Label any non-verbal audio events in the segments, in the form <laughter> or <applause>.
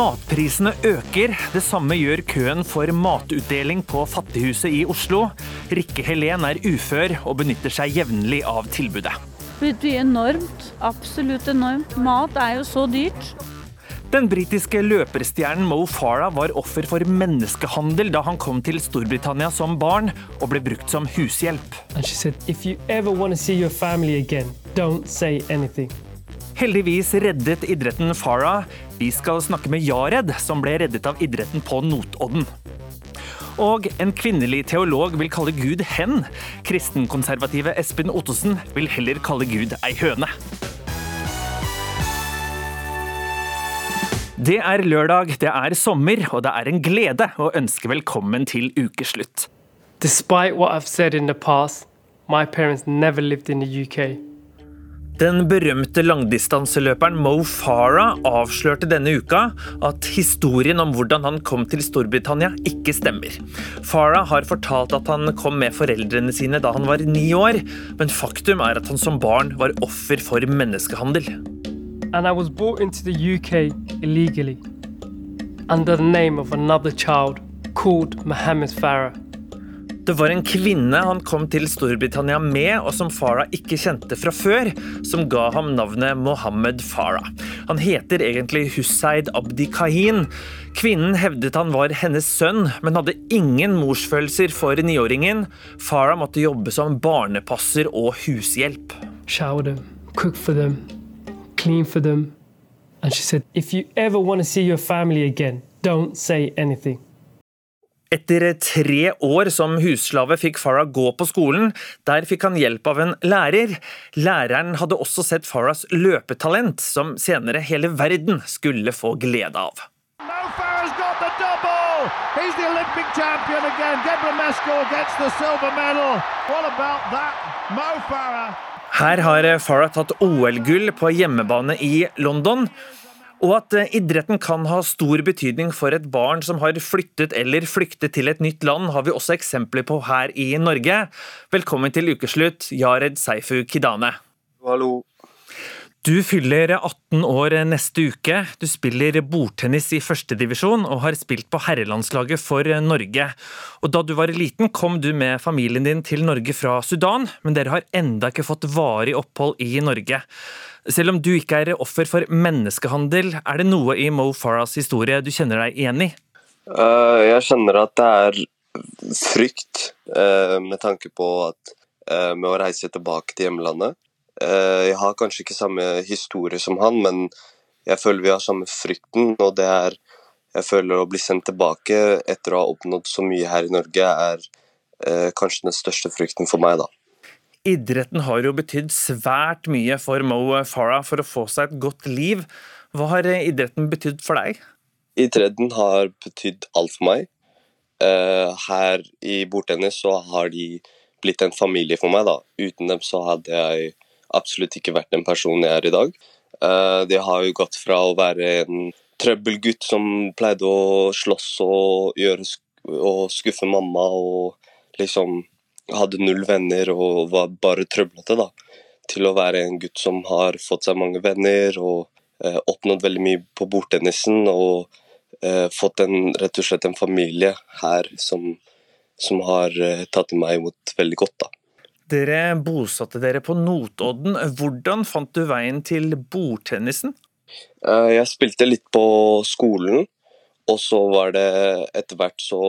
Matprisene øker. Det samme gjør køen for matutdeling på Fattighuset i Oslo. Rikke Helen er ufør og benytter seg jevnlig av tilbudet. Det blir enormt. Absolutt enormt. Mat er jo så dyrt. Den britiske løperstjernen Mo Farah var offer for menneskehandel da han kom til Storbritannia som barn og ble brukt som hushjelp. And she said, Heldigvis reddet idretten Farah. Vi skal snakke med Jared, som ble reddet av idretten på Notodden. Og en kvinnelig teolog vil kalle Gud hen. Kristenkonservative Espen Ottosen vil heller kalle Gud ei høne. Det er lørdag, det er sommer, og det er en glede å ønske velkommen til ukeslutt. Despite what I've said in the past, my parents never lived in the UK. Den berømte langdistanseløperen Mo Farah avslørte denne uka at historien om hvordan han kom til Storbritannia, ikke stemmer. Farah har fortalt at han kom med foreldrene sine da han var ni år, men faktum er at han som barn var offer for menneskehandel. And I was brought into the UK illegally under the name of another child called Mohammed Farah. Det var en kvinne han kom til Storbritannia med, og som Farah ikke kjente fra før, som ga ham navnet Mohammed Farah. Han heter egentlig Husseid Abdi Kahin. Kvinnen hevdet han var hennes sønn, men hadde ingen morsfølelser for niåringen. Farah måtte jobbe som barnepasser og hushjelp. Shower them, cook for them, clean for them. And she said, if you ever want to see your family again, don't say anything. Etter tre år som husslave fikk Farah gå på skolen. Der fikk han hjelp av en lærer. Læreren hadde også sett Farahs løpetalent, som senere hele verden skulle få glede av. Her har Farah tatt OL-gull på hjemmebane i London. Og at eh, idretten kan ha stor betydning for et barn som har flyttet eller flyktet til et nytt land, har vi også eksempler på her i Norge. Velkommen til ukeslutt, Jared Seifu Kidane. Hallo. Du fyller 18 år neste uke. Du spiller bordtennis i førstedivisjon og har spilt på herrelandslaget for Norge. Og Da du var liten, kom du med familien din til Norge fra Sudan, men dere har enda ikke fått varig opphold i Norge. Selv om du ikke er offer for menneskehandel, er det noe i Mo Farahs historie du kjenner deg igjen i? Uh, jeg kjenner at det er frykt uh, med tanke på at uh, med å reise tilbake til hjemlandet. jeg har kanskje ikke samme historie som han, men jeg føler vi har samme frykten. Og det er Jeg føler å bli sendt tilbake etter å ha oppnådd så mye her i Norge, er kanskje den største frykten for meg, da. Idretten har jo betydd svært mye for Mo Farah for å få seg et godt liv. Hva har idretten betydd for deg? Idretten har betydd alt for meg. Uh, her i bordtennis så har de blitt en familie for meg. da. Uten dem så hadde jeg absolutt ikke vært den personen jeg er i dag. Uh, det har jo gått fra å være en trøbbelgutt som pleide å slåss og, gjøre, og skuffe mamma og liksom hadde null venner og var bare trøblete, da. Til å være en gutt som har fått seg mange venner og eh, oppnådd veldig mye på bordtennisen. Og eh, fått en, rett og slett en familie her som, som har eh, tatt meg imot veldig godt, da. Dere bosatte dere på Notodden. Hvordan fant du veien til bordtennisen? Eh, jeg spilte litt på skolen, og så var det etter hvert så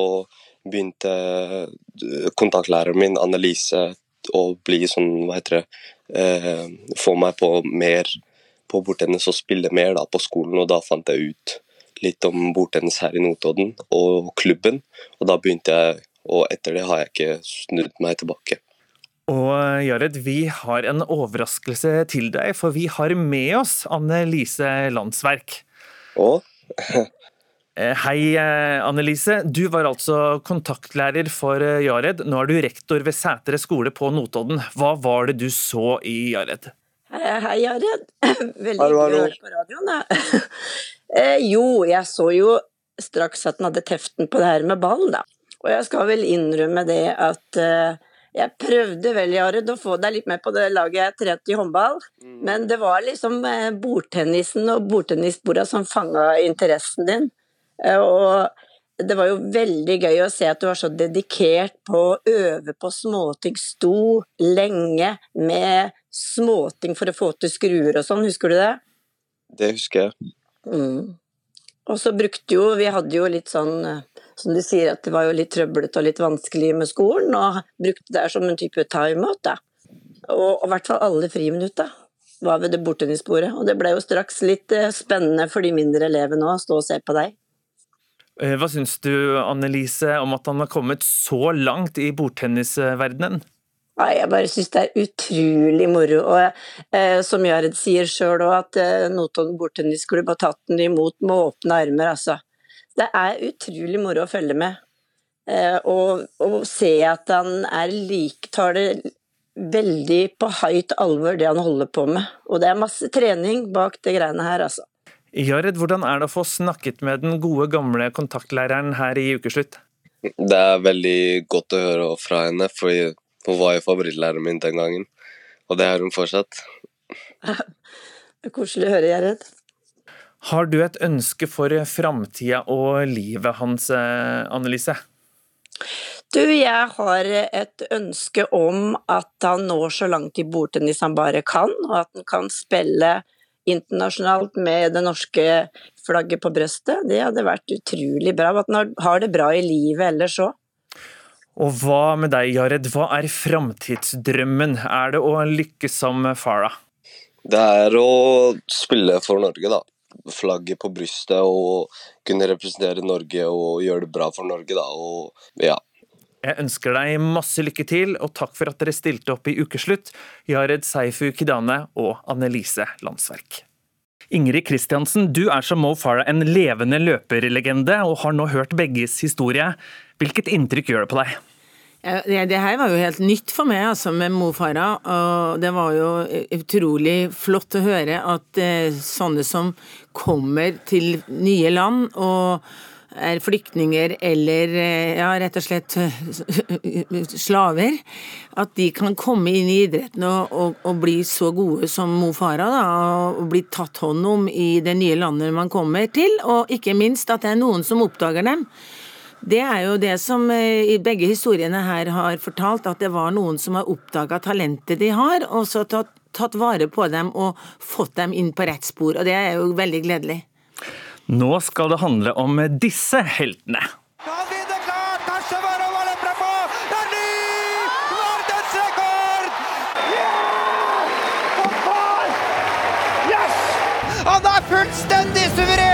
begynte eh, kontaktlæreren min, Annelise, å bli sånn, hva heter det eh, Få meg på mer på bordtennis og spille mer da, på skolen, og da fant jeg ut litt om bordtennis her i Notodden og klubben, og da begynte jeg, og etter det har jeg ikke snudd meg tilbake. Og Jared, vi har en overraskelse til deg, for vi har med oss Anne Lise Landsverk. Og? <laughs> Eh, hei, eh, Annelise. Du var altså kontaktlærer for eh, Jared. Nå er du rektor ved Sætre skole på Notodden. Hva var det du så i Jared? Hei, Jared. <clears throat> Veldig hyggelig å høre på radioen. da. <laughs> eh, jo, jeg så jo straks at den hadde teften på det her med ball, da. Og jeg skal vel innrømme det at jeg prøvde vel, Jared, å få deg litt med på det laget jeg trente i håndball, men det var liksom bordtennisen og bordtennisborda som fanga interessen din. Eh, og det var jo veldig gøy å se at du var så dedikert på å øve på småting. Sto lenge med småting for å få til skruer og sånn, husker du det? Det husker jeg. Mm. Og så brukte jo, vi hadde jo litt sånn, eh, som du sier, at det var jo litt trøblete og litt vanskelig med skolen, og brukte det som en type timeout, da. Og i hvert fall alle friminutta var ved det bordtennisbordet. Og det ble jo straks litt eh, spennende for de mindre elevene å stå og se på deg. Eh, Hva syns du, Annelise, om at han har kommet så langt i bordtennisverdenen? Jeg bare syns det er utrolig moro. Og eh, som Jared sier sjøl òg, at eh, Notodden bordtennisklubb har tatt den imot med åpne armer, altså. Det er utrolig moro å følge med. Eh, og, og se at han er lik, tar det veldig på høyt alvor, det han holder på med. Og det er masse trening bak det greiene her, altså. Jared, hvordan er det å få snakket med den gode, gamle kontaktlæreren her i ukeslutt? Det er veldig godt å høre fra henne, for hun var jo favorittlæreren min den gangen. Og det er hun fortsatt. <laughs> Det er koselig å høre, Jared. Har du et ønske for framtida og livet hans, eh, Annelise? Du, jeg har et ønske om at han når så langt i bordtennis han bare kan, og at han kan spille internasjonalt med det norske flagget på brøstet. Det hadde vært utrolig bra. At en har- det bra i livet ellers òg. Og hva med deg, Jared? Hva er framtidsdrømmen? Er det å lykkes som Farah? Det er å spille for Norge, da. Flagget på brystet og kunne representere Norge og gjøre det bra for Norge, da. Og ja. Jeg ønsker deg masse lykke til, og takk for at dere stilte opp i ukeslutt, Jared Seifu Kidane og Annelise Landsverk. Ingrid Kristiansen, du er som Mo Farah en levende løperlegende, og har nå hørt begges historie. Hvilket inntrykk gjør det på deg? Det, det her var jo helt nytt for meg, altså, med Mo Farah. Og det var jo utrolig flott å høre at eh, sånne som kommer til nye land og er flyktninger eller eh, ja, rett og slett eh, slaver, at de kan komme inn i idretten og, og, og bli så gode som Mo Farah, da, og bli tatt hånd om i det nye landet man kommer til, og ikke minst at det er noen som oppdager dem. Det er jo det som eh, i begge historiene her har fortalt, at det var noen som har oppdaga talentet de har, og så tatt, tatt vare på dem og fått dem inn på rett spor. Og det er jo veldig gledelig. Nå skal det handle om disse heltene. Han er fullstendig suveren!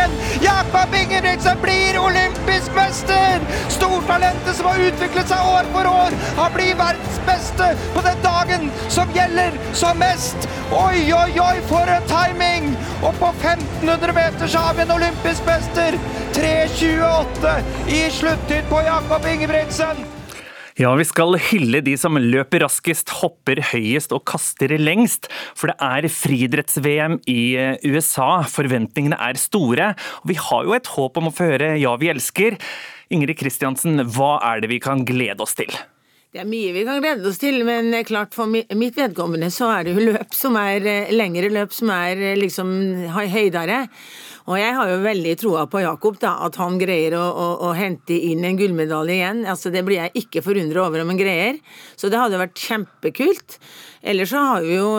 Jakob Ingebrigtsen blir olympisk mester! Stortalentet som har utviklet seg år for år, han blir verdens beste på den dagen som gjelder som mest! Oi, oi, oi, for en timing! Og på 1500 meter så har vi en olympisk mester! 3.28 i sluttid på Jakob Ingebrigtsen! Ja, vi skal hylle de som løper raskest, hopper høyest og kaster lengst. For det er friidretts-VM i eh, USA. Forventningene er store. Og vi har jo et håp om å få høre Ja, vi elsker. Ingrid Kristiansen, hva er det vi kan glede oss til? Det er mye vi kan glede oss til, men er klart for mitt vedkommende så er det jo løp som er eh, lengre løp som er eh, liksom høydere. Og jeg har jo veldig troa på Jakob, da, at han greier å, å, å hente inn en gullmedalje igjen. Altså Det blir jeg ikke forundra over om han greier. Så det hadde vært kjempekult. Ellers så har vi jo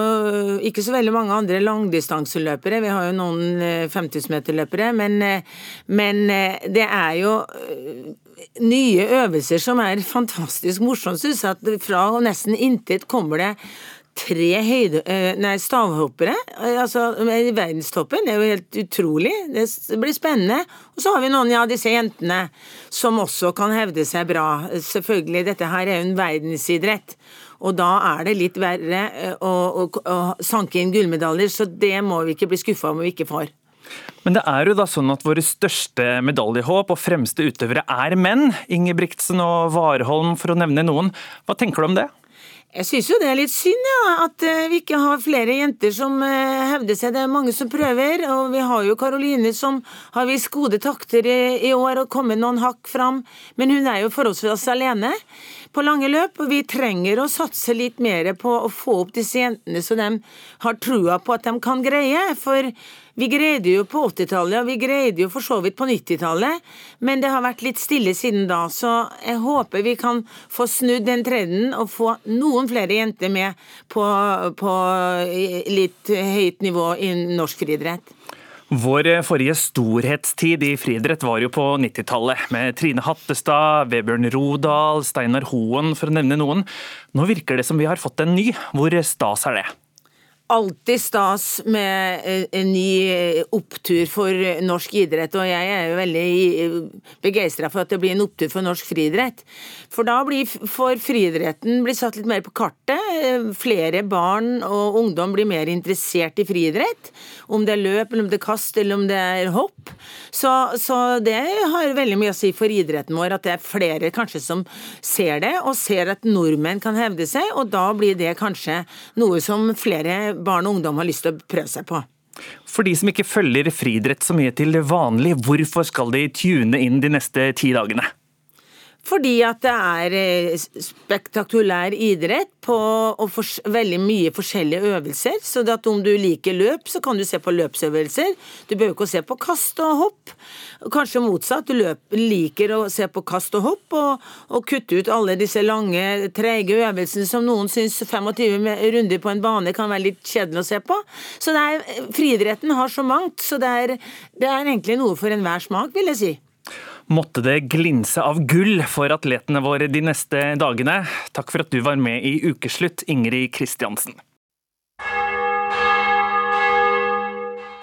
ikke så veldig mange andre langdistanseløpere. Vi har jo noen øh, 50-meterløpere, men, men det er jo nye øvelser som er fantastisk morsomt, syns jeg. At fra nesten intet kommer det tre høyde, eh, nei, stavhoppere altså, verdenstoppen. Er jo helt utrolig. Det blir spennende. Og så har vi noen, ja, disse jentene, som også kan hevde seg bra. Selvfølgelig, dette her er jo en verdensidrett. Og da er det litt verre eh, å, å, å sanke inn gullmedaljer, så det må vi ikke bli skuffa om vi ikke får. Men det er jo da sånn at våre største medaljehåp og fremste utøvere er menn. Ingebrigtsen og Warholm, for å nevne noen. Hva tenker du om det? Jeg syns jo det er litt synd, ja, at eh, vi ikke har flere jenter som eh, hevder seg. Det er mange som prøver, og vi har jo Karoline som har vist gode takter i år og kommet noen hakk fram, men hun er jo forholdsvis alene på lange løp, og vi trenger å satse litt mer på å få opp disse jentene så de har trua på at de kan greie. for vi greide jo på 80-tallet, og vi greide jo for så vidt på 90-tallet, men det har vært litt stille siden da, så jeg håper vi kan få snudd den trenden og få noen flere jenter med på, på litt høyt nivå i norsk friidrett. Vår forrige storhetstid i friidrett var jo på 90-tallet, med Trine Hattestad, Vebjørn Rodal, Steinar Hoen, for å nevne noen. Nå virker det som vi har fått en ny. Hvor stas er det? Alltid stas med eh, en ny eh, opptur for norsk idrett, og jeg er jo veldig eh, begeistra for at det blir en opptur for norsk friidrett. For da blir for friidretten blir satt litt mer på kartet. Flere barn og ungdom blir mer interessert i friidrett. Om det er løp, eller om det er kast, eller om det er hopp. Så, så det har veldig mye å si for idretten vår at det er flere kanskje som ser det, og ser at nordmenn kan hevde seg, og da blir det kanskje noe som flere barn og ungdom har lyst til å prøve seg på. For de som ikke følger friidrett så mye til vanlig, hvorfor skal de tune inn de neste ti dagene? Fordi at det er eh, spektakulær idrett på veldig mye forskjellige øvelser. Så om du liker løp, så kan du se på løpsøvelser. Du behøver ikke å se på kast og hopp. Kanskje motsatt. Du løp, liker å se på kast og hopp, og, og kutte ut alle disse lange, treige øvelsene som noen syns 25 runder på en bane kan være litt kjedelig å se på. Så det er, friidretten har så mangt, så det er, det er egentlig noe for enhver smak, vil jeg si måtte det glinse av gull for atletene våre de neste dagene. Takk for at du var med i Ukeslutt, Ingrid Kristiansen.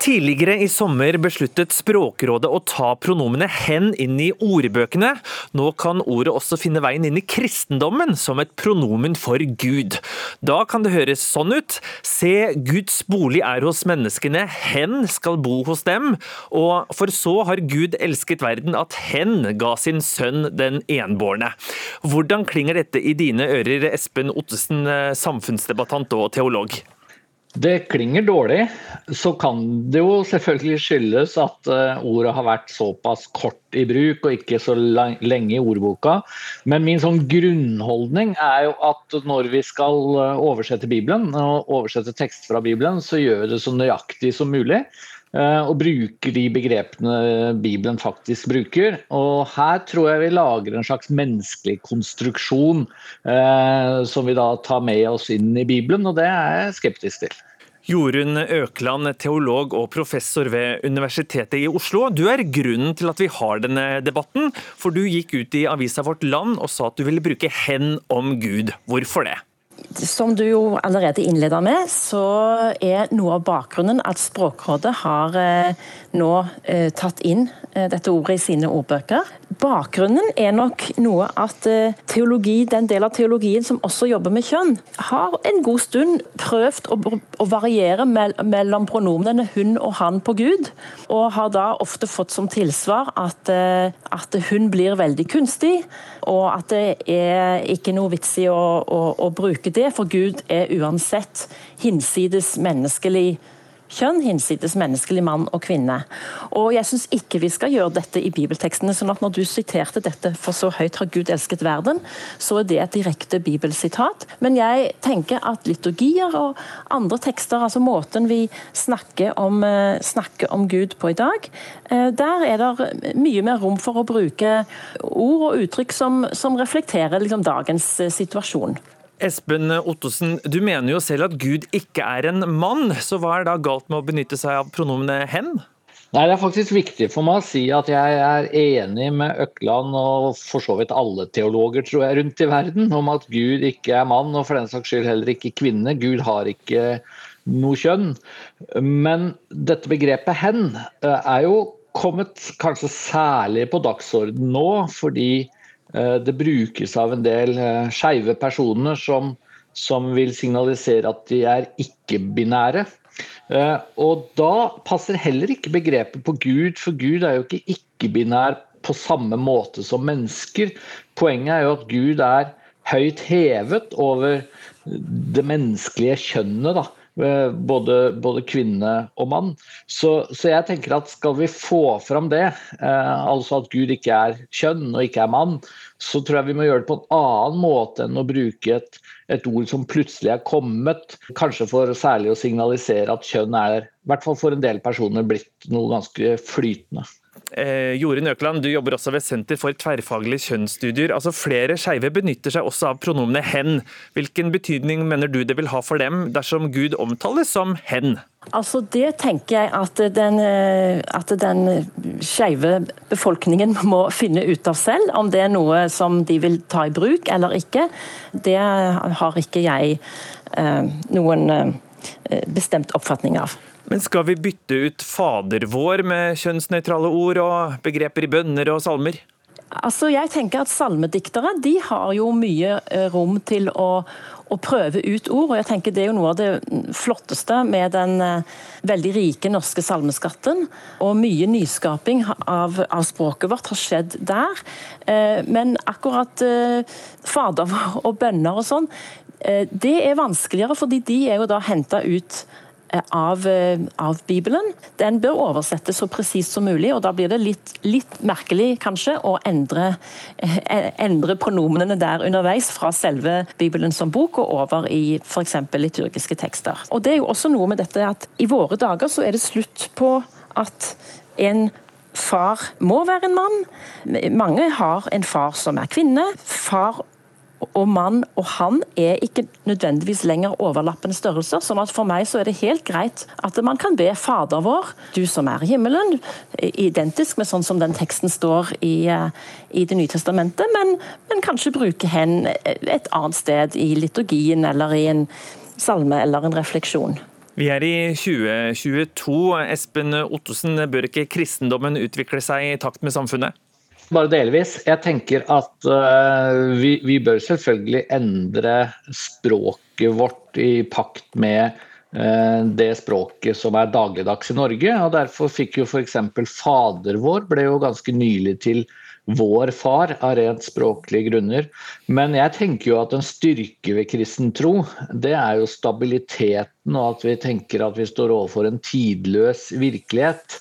Tidligere i sommer besluttet Språkrådet å ta pronomene 'hen' inn i ordbøkene. Nå kan ordet også finne veien inn i kristendommen som et pronomen for Gud. Da kan det høres sånn ut. Se, Guds bolig er hos menneskene, hen skal bo hos dem. Og for så har Gud elsket verden at hen ga sin sønn den enbårne. Hvordan klinger dette i dine ører, Espen Ottesen, samfunnsdebattant og teolog? Det klinger dårlig. Så kan det jo selvfølgelig skyldes at eh, ordet har vært såpass kort i bruk og ikke så lenge i ordboka. Men min sånn grunnholdning er jo at når vi skal eh, oversette Bibelen, og oversette tekst fra Bibelen, så gjør vi det så nøyaktig som mulig. Eh, og bruker de begrepene Bibelen faktisk bruker. Og her tror jeg vi lager en slags menneskelig konstruksjon eh, som vi da tar med oss inn i Bibelen, og det er jeg skeptisk til. Jorunn Økland, teolog og professor ved Universitetet i Oslo. Du er grunnen til at vi har denne debatten, for du gikk ut i avisa Vårt Land og sa at du ville bruke 'hen om Gud'. Hvorfor det? Som du jo allerede innleda med, så er noe av bakgrunnen at Språkrådet har eh, nå eh, tatt inn eh, dette ordet i sine ordbøker. Bakgrunnen er nok noe at teologi, den del av teologien som også jobber med kjønn, har en god stund prøvd å, å variere mellom pronomene hun og han på Gud, og har da ofte fått som tilsvar at, at hun blir veldig kunstig, og at det er ikke noe vits i å, å, å bruke det, for Gud er uansett hinsides menneskelig kjønn, hinsides menneskelig mann og kvinne. Og Jeg syns ikke vi skal gjøre dette i bibeltekstene. sånn at Når du siterte dette 'for så høyt har Gud elsket verden', så er det et direkte bibelsitat. Men jeg tenker at liturgier og andre tekster, altså måten vi snakker om, eh, snakker om Gud på i dag, eh, der er det mye mer rom for å bruke ord og uttrykk som, som reflekterer liksom, dagens eh, situasjon. Espen Ottosen, du mener jo selv at Gud ikke er en mann, så hva er da galt med å benytte seg av pronomenet 'hen'? Nei, Det er faktisk viktig for meg å si at jeg er enig med Økland og for så vidt alle teologer tror jeg, rundt i verden om at Gud ikke er mann, og for den saks skyld heller ikke kvinne. Gud har ikke noe kjønn. Men dette begrepet 'hen' eh, er jo kommet kanskje særlig på dagsorden nå, fordi det brukes av en del eh, skeive personer som, som, vil signalisere at de er ikke-binære. Eh, og da passer heller ikke begrepet på Gud, for Gud er jo ikke ikke-binær på samme måte som mennesker. Poenget er jo at Gud er høyt hevet over det menneskelige kjønnet. da. Eh, både, både, kvinne og mann. Så, så, jeg tenker at skal vi få fram det, eh, altså at Gud ikke er kjønn og ikke er mann, så tror jeg vi må gjøre det på en annen måte enn å bruke et, et ord som plutselig er kommet, kanskje for særlig å signalisere at kjønn er, i hvert fall for en del personer, blitt noe ganske flytende. Eh, Jorunn Økland, du jobber også ved Senter for tverrfaglige kjønnsstudier. Altså Flere skeive benytter seg også av pronomene hen. Hvilken betydning mener du det vil ha for dem dersom Gud omtales som hen? Altså Det tenker jeg at den, eh, at den skeive befolkningen må finne ut av selv. Om det er noe som de vil ta i bruk eller ikke, det har ikke jeg eh, noen eh, bestemt oppfatning av. Men skal vi bytte ut Fader vår med kjønnsnøytrale ord og begreper i bønner og salmer? Altså, jeg tenker at Salmediktere de har jo mye eh, rom til å, å, prøve ut ord. og jeg tenker Det er jo noe av det flotteste med den uh, veldig rike norske salmeskatten. og Mye nyskaping av, av språket vårt har skjedd der. Uh, men akkurat Fader og bønner og sånn, det er vanskeligere, fordi de er jo da henta ut Eh, av, eh, av, Bibelen. Den bør oversettes så presist som mulig, og da blir det litt, litt merkelig kanskje å endre, eh, endre pronomenene der underveis fra selve Bibelen som bok og over i f.eks. liturgiske tekster. Og Det er jo også noe med dette at i våre dager så er det slutt på at en far må være en mann. Mange har en far som er kvinne. Far og mann og han er ikke nødvendigvis lenger overlappende størrelser. sånn at For meg så er det helt greit at man kan be Fader vår, du som er i himmelen, identisk med sånn som den teksten står i, eh, i Det nye testamentet, men, men, kanskje bruke hen et annet sted i liturgien eller i en salme eller en refleksjon. Vi er i 2022. Espen Ottosen, bør ikke kristendommen utvikle seg i takt med samfunnet? Bare delvis. Jeg tenker at uh, vi, vi, bør selvfølgelig endre språket vårt i pakt med uh, det språket som er dagligdags i Norge. og Derfor fikk jo f.eks. Fader vår ble jo ganske nylig til vår far av rent språklige grunner. Men jeg tenker jo at en styrke ved kristen tro, det er jo stabiliteten og at vi tenker at vi står overfor en tidløs virkelighet.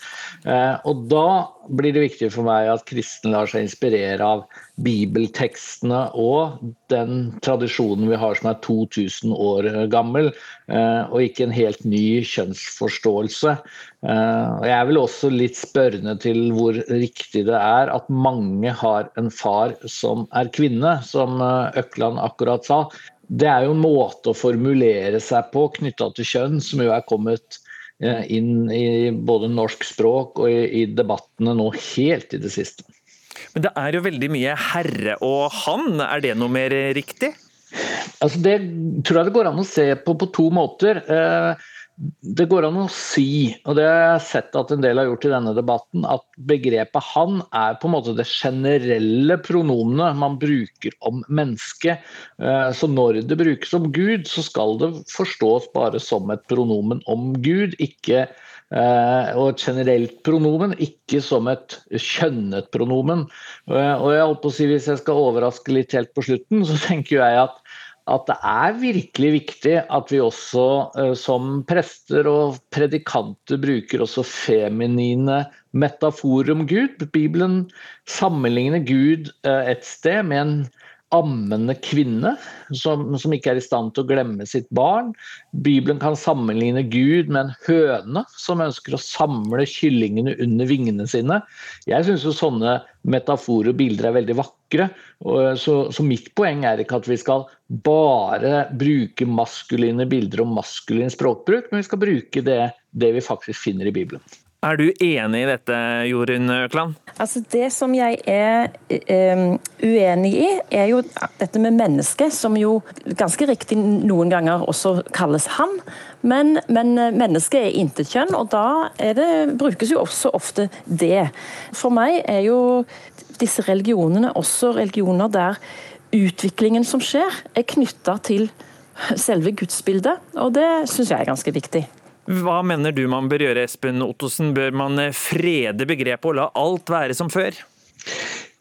Eh, og da blir det viktig for meg at kristen lar seg inspirere av bibeltekstene og den tradisjonen vi har som er 2000 år gammel, eh, og ikke en helt ny kjønnsforståelse. Eh, og jeg er vel også litt spørrende til hvor riktig det er at mange har en far som er kvinne, som Økland akkurat sa. Det er jo en måte å formulere seg på knytta til kjønn, som jo er kommet Eh, inn i både norsk språk og i, i debattene nå helt i det siste. Men det er jo veldig mye herre og han, er det noe mer riktig? Altså det tror jeg det går an å se på på to måter. Eh, det går an å si, og det har jeg sett at en del har gjort i denne debatten, at begrepet 'han' er på en måte det generelle pronomenet man bruker om mennesket. Eh, så når det brukes om Gud, så skal det forstås bare som et pronomen om Gud, ikke eh, og et generelt pronomen, ikke som et kjønnet pronomen. Eh, og jeg holdt på å si, Hvis jeg skal overraske litt helt på slutten, så tenker jeg at at det er virkelig viktig at vi også eh, som prester og predikanter bruker også feminine metaforer om Gud. Bibelen sammenligner Gud eh, et sted med en ammende kvinne som, som, ikke er i stand til å glemme sitt barn. Bibelen kan sammenligne Gud med en høne som ønsker å samle kyllingene under vingene sine. Jeg syns sånne metaforer og bilder er veldig vakre. Så, så, mitt poeng er ikke at vi skal bare bruke maskuline bilder og maskulin språkbruk, men vi skal bruke det, det vi faktisk finner i Bibelen. Er du enig i dette, Jorunn Økland? Altså Det som jeg er um, uenig i, er jo dette med mennesket, som jo ganske riktig noen ganger også kalles han. Men, men mennesket er intetkjønn, og da det, brukes jo også ofte det. For meg er jo disse religionene også religioner der utviklingen som skjer, er knytta til selve gudsbildet, og det syns jeg er ganske viktig. Hva mener du man bør gjøre, Espen Ottosen? Bør man frede begrepet og la alt være som før?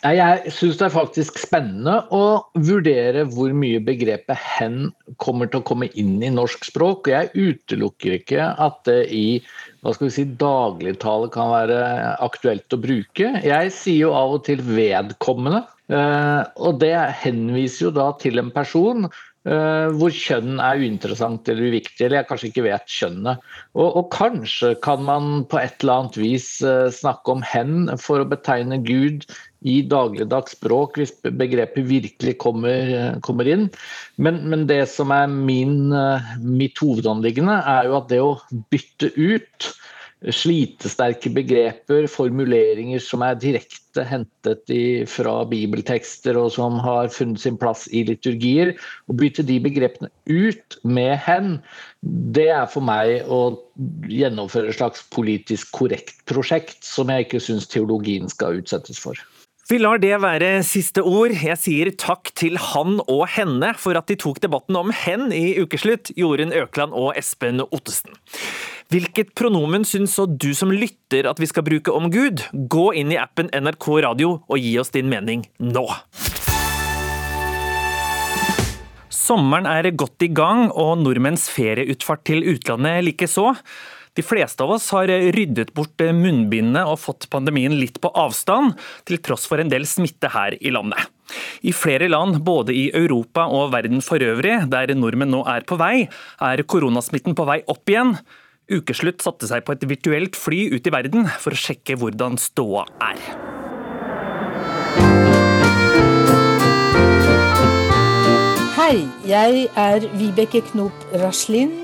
Jeg syns det er faktisk spennende å vurdere hvor mye begrepet 'hen' kommer til å komme inn i norsk språk. Jeg utelukker ikke at det i hva skal vi si, dagligtale kan være aktuelt å bruke. Jeg sier jo av og til 'vedkommende', eh, og det henviser jo da til en person hvor kjønn er uinteressant eller uviktig, eller jeg kanskje ikke vet kjønnet. Og, og, kanskje kan man på et eller annet vis uh, snakke om hen for å betegne Gud i dagligdags språk, hvis begrepet virkelig kommer, uh, kommer inn. Men, men, det som er min, mitt hovedanliggende, er jo at det å bytte ut slitesterke begreper, formuleringer som er direkte hentet i, fra bibeltekster og som har funnet sin plass i liturgier. Å bytte de begrepene ut med 'hen', det er for meg å gjennomføre et slags politisk korrekt prosjekt som jeg ikke syns teologien skal utsettes for. Vi lar det være siste ord. Jeg sier takk til han og henne for at de tok debatten om hen i ukeslutt, Jorunn Økland og Espen Ottesen. Hvilket pronomen syns så du som lytter at vi skal bruke om Gud? Gå inn i appen NRK Radio og gi oss din mening nå! Sommeren er godt i gang, og nordmenns ferieutfart til utlandet likeså. De fleste av oss har ryddet bort munnbindene og fått pandemien litt på avstand, til tross for en del smitte her i landet. I flere land, både i Europa og verden for øvrig, der nordmenn nå er på vei, er koronasmitten på vei opp igjen. Ukeslutt satte seg på et virtuelt fly ut i verden for å sjekke hvordan ståa er. Hei, jeg er Vibeke Knop Raslin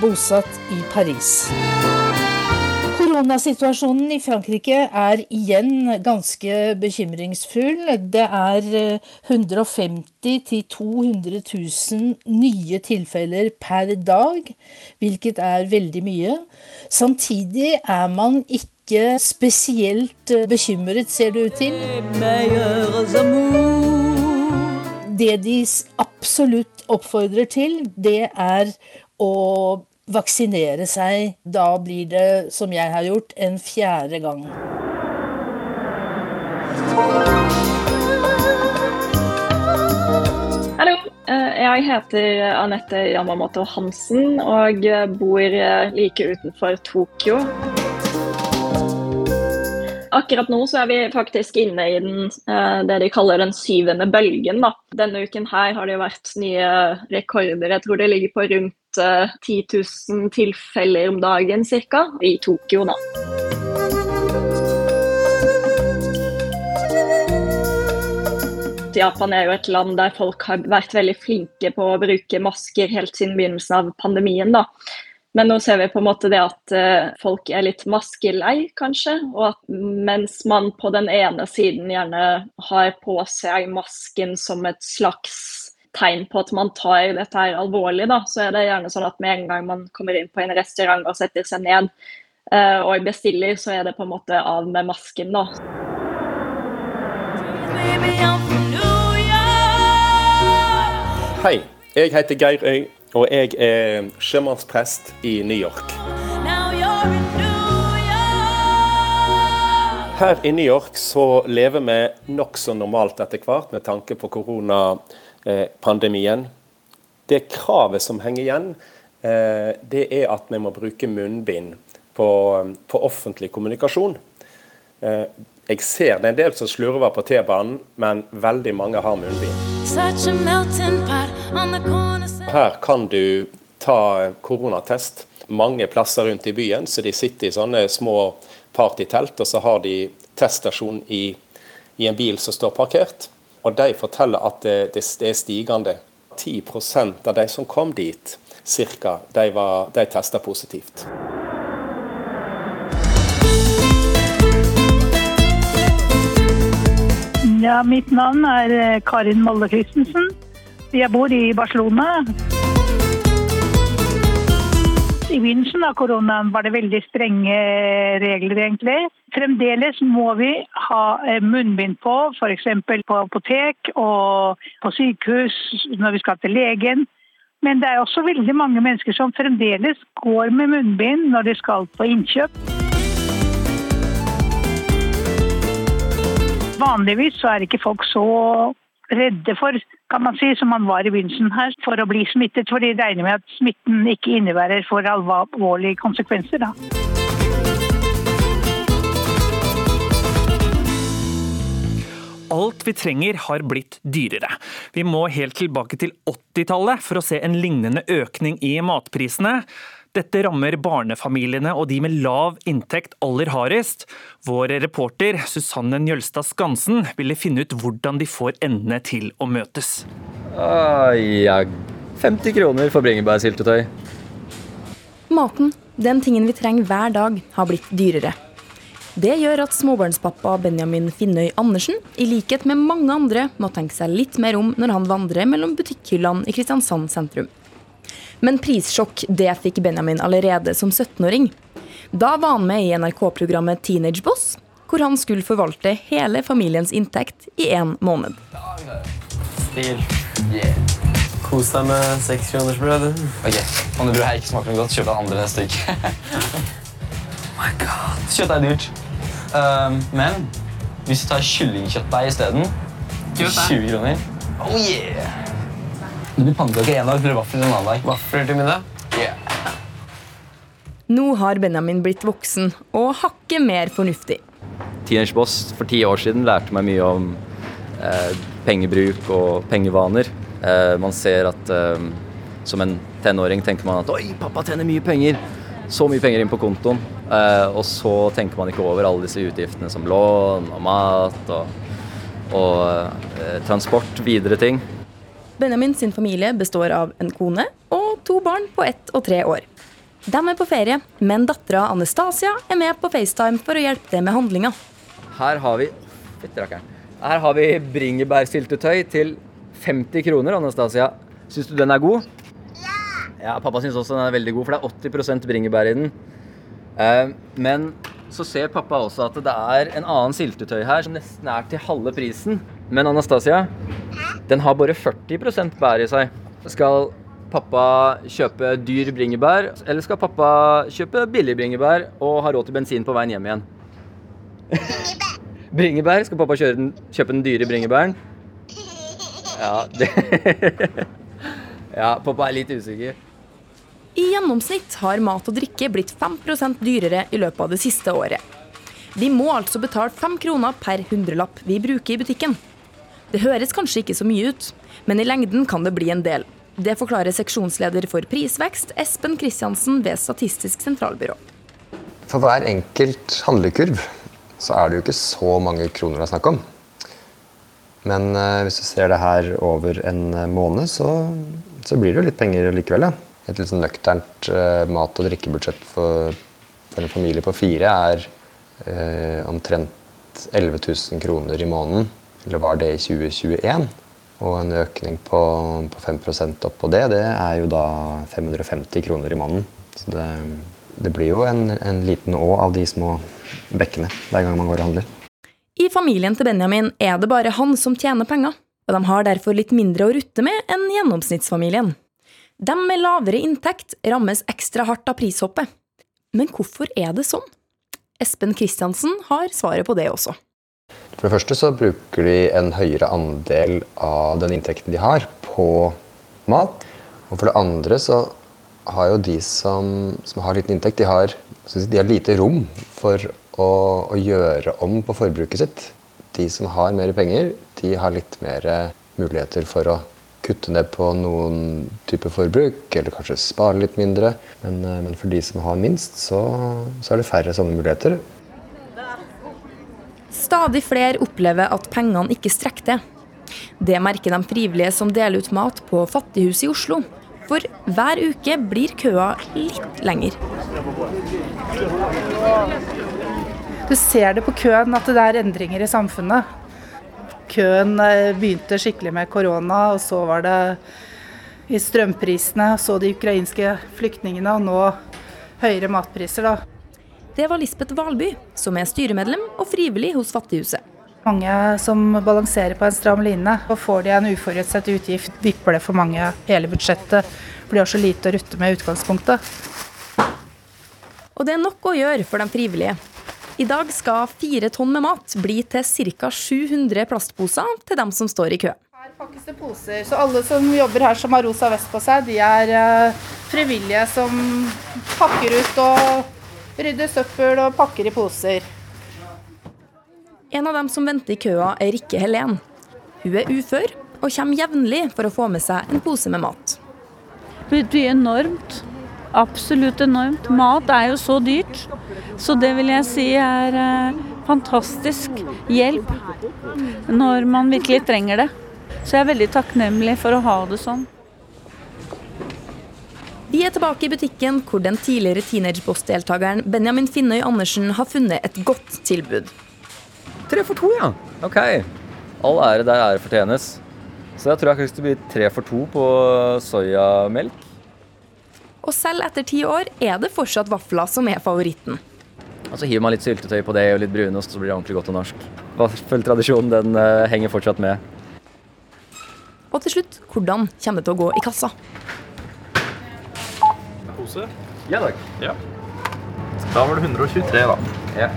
bosatt i Paris. Koronasituasjonen i Frankrike er igjen ganske bekymringsfull. Det er 150 000-200 000 nye tilfeller per dag, hvilket er veldig mye. Samtidig er man ikke spesielt bekymret, ser det ut til. Det de absolutt oppfordrer til, det er å vaksinere seg. Da blir det, som jeg har gjort, en fjerde gang. Hallo, eh, jeg heter Anette Yamamoto Hansen og bor like utenfor Tokyo. Akkurat nå så er vi faktisk inne i den, eh, det de kaller den syvende bølgen. Da. Denne uken her har det vært nye rekorder. Jeg tror det ligger på rundt 10 eh, 000 tilfeller om dagen ca. i Tokyo. da. Japan er jo et land der folk har vært veldig flinke på å bruke masker helt siden begynnelsen av pandemien. da. Men nå ser vi på en måte det at uh, folk er litt maskelei, kanskje. Og at mens man på den ene siden gjerne har på seg masken som et slags tegn på at man tar dette her alvorlig, da, så er det gjerne sånn at med en gang man kommer inn på en restaurant og setter seg ned uh, og bestiller, så er det på en måte av med masken, da. Hei, jeg heter Geir Øy, og jeg er sjømannsprest i New York. Her i New York så lever vi nokså normalt etter hvert med tanke på korona pandemien. Det kravet som henger igjen, eh, det er at vi må bruke munnbind på, på offentlig kommunikasjon. Eh, jeg ser det er en del som slurver på T-banen, men veldig mange har munnbind. Her kan du ta koronatest mange plasser rundt i byen, så de sitter i sånne små partytelt, og så har de teststasjon i, i en bil som står parkert. Og de forteller at det, det, er stigende. 10% av de som kom dit, cirka, de, de testa positivt. Ja, mitt navn er eh, Karin Molle Christensen. Jeg bor i Barcelona. I begynnelsen av koronaen var det veldig strenge regler, egentlig. Fremdeles må vi ha eh, munnbind på, f.eks. på apotek og på sykehus når vi skal til legen. Men det er også veldig mange mennesker som fremdeles går med munnbind når de skal på innkjøp. Vanligvis så er ikke folk så redde for, kan man si, som man var i begynnelsen her, for å bli smittet. For de regner med at smitten ikke innebærer for alvorlige konsekvenser. da. Alt vi trenger har blitt dyrere. Vi må helt tilbake til 80-tallet for å se en lignende økning i matprisene. Dette rammer barnefamiliene og de med lav inntekt aller hardest. Vår reporter Susanne Njølstad Skansen ville finne ut hvordan de får endene til å møtes. Ah, ja, 50 kroner for bringebærsyltetøy. Maten, den tingen vi trenger hver dag, har blitt dyrere. Det gjør at småbarnspappa Benjamin Finnøy Andersen, i likhet med mange andre, må tenke seg litt mer om når han vandrer mellom butikkhyllene i Kristiansand sentrum. Men prissjokk det fikk Benjamin allerede som 17-åring. Da var han med i NRK-programmet Teenage Boss, hvor han skulle forvalte hele familiens inntekt i én måned. Stil. Yeah. Kos deg med sekskronersbrød. Ok, Om det brødet her ikke smaker noe godt, kjøp deg andre neste uke. oh my god. Kjøtt er dyrt. Um, men hvis du tar kyllingkjøttdeig isteden 20 kroner. Oh yeah! Det blir pannekaker en dag, eller vafler en annen dag. Vafler til middag? Yeah. Nå har Benjamin blitt voksen og hakket mer fornuftig. Teenage Boss for ti år siden lærte meg mye om eh, pengebruk og pengevaner. Eh, man ser at eh, som en tenåring tenker man at 'oi, pappa tjener mye penger'. Så mye penger inn på kontoen. Eh, og så tenker man ikke over alle disse utgiftene som lån og mat og, og eh, transport, videre ting. Benjamin sin familie består av en kone og to barn på ett og tre år. De er på ferie, men dattera Anastasia er med på FaceTime for å hjelpe til med handlinga. Her har vi Her har vi bringebærsyltetøy til 50 kroner, Anastasia. Syns du den er god? Ja! Ja, Pappa syns også den er veldig god, for det er 80% bringebær i den. Eh, men så ser pappa også at det er en annen syltetøy her som nesten er til halve prisen. Men Anastasia, den har bare 40% bær i seg. Skal pappa kjøpe dyr bringebær, eller skal pappa kjøpe billig bringebær og ha råd til bensin på veien hjem igjen? Bringebær. Skal pappa den, kjøpe den dyre bringebæren? Ja, det <laughs> Ja, pappa er litt usikker. I gjennomsnitt har mat og drikke blitt 5% dyrere i løpet av det siste året. Vi må altså betale 5 kroner per hundrelapp vi bruker i butikken. Det høres kanskje ikke så mye ut, men i lengden kan det bli en del. Det forklarer seksjonsleder for prisvekst, Espen Kristiansen ved Statistisk sentralbyrå. For hver enkelt handlekurv så er det jo ikke så mange kroner det er snakk om. Men uh, hvis du ser det her over en måned, så, så blir det jo litt penger likevel. Ja et litt sånn nøkternt uh, mat- og drikkebudsjett for, for, en familie på fire er eh, omtrent 11 000 kroner i måneden. Eller var det i 2021? Og en økning på, på 5% oppå det, det er jo da 550 kroner i måneden. Så det, det blir jo en, en liten å av de små bekkene hver gang man går og handler. I familien til Benjamin er det bare han som tjener penger, og de har derfor litt mindre å rutte med enn gjennomsnittsfamilien. De med lavere inntekt rammes ekstra hardt av prishoppet. Men hvorfor er det sånn? Espen Kristiansen har svaret på det også. For det første så bruker de en høyere andel av den inntekten de har, på mat. Og for det andre så har jo de som, som har liten inntekt, de har, de har lite rom for å, å, gjøre om på forbruket sitt. De som har mer penger, de har litt mer muligheter for å kutte ned på noen type forbruk, eller kanskje spare litt mindre. Men, eh, men for de som har minst, så, så, er det færre sånne muligheter. Stadig flere opplever at pengene ikke strekker til. Det merker de frivillige som deler ut mat på Fattighuset i Oslo. For hver uke blir køa litt lenger. Du ser det på køen at det er endringer i samfunnet køen eh, begynte skikkelig med korona, og så var det i strømprisene, så de ukrainske flyktningene, og nå høyere matpriser, da. Det var Lisbeth Valby, som er styremedlem og frivillig hos Fattighuset. Mange som balanserer på en stram line, og får de en uforutsett utgift, vipper det for mange hele budsjettet. For de har så lite å rutte med i utgangspunktet. Og det er nok å gjøre for de frivillige. I dag skal fire tonn med mat bli til ca. 700 plastposer til dem som står i kø. Her pakkes det poser, så alle som jobber her som har rosa vest på seg, de er uh, frivillige som pakker ut og rydder søppel og pakker i poser. En av dem som venter i køa, er Rikke Helen. Hun er ufør og kommer jevnlig for å få med seg en pose med mat. Det betyr enormt. Absolutt enormt. Mat er jo så dyrt. Så det vil jeg si er eh, fantastisk hjelp når man virkelig trenger det. Så jeg er veldig takknemlig for å ha det sånn. Vi er tilbake i butikken hvor den tidligere teenageboss-deltakeren Benjamin Finnøy Andersen har funnet et godt tilbud. Tre for to, ja. Ok. All ære der ære fortjenes. Så jeg tror jeg kan bli tre for to på soyamelk. Og selv etter ti år er det fortsatt vafler som er favoritten. Og så hiver man litt syltetøy på det og litt brunost, så blir det ordentlig godt og norsk. Vaffeltradisjonen den uh, henger fortsatt med. Og til slutt, hvordan kommer det til å gå i kassa? Pose? Ja takk. Ja. Da var det 123, da. Ja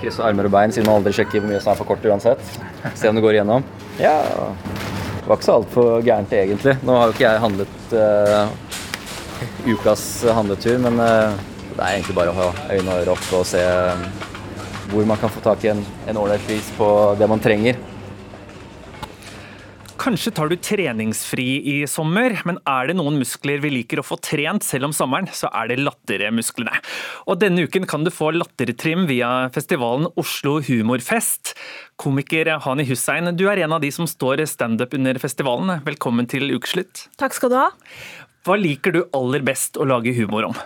krysse armer og bein, siden man aldri sjekker hvor mye som er for kort uansett. Se om det går igjennom. Ja, det var ikke så altfor gærent egentlig. Nå har jo ikke jeg handlet uh, ukas handletur, men uh, det er egentlig bare å ha øynene og ører opp og se um, hvor man kan få tak i en ålreit pris på det man trenger. Kanskje tar du treningsfri i sommer, men er det noen muskler vi liker å få trent selv om sommeren, så er det lattermusklene. Og denne uken kan du få lattertrim via festivalen Oslo Humorfest. Komiker Hani Hussein, du er en av de som står standup under festivalen. Velkommen til ukeslutt. Takk skal du ha. Hva liker du aller best å lage humor om?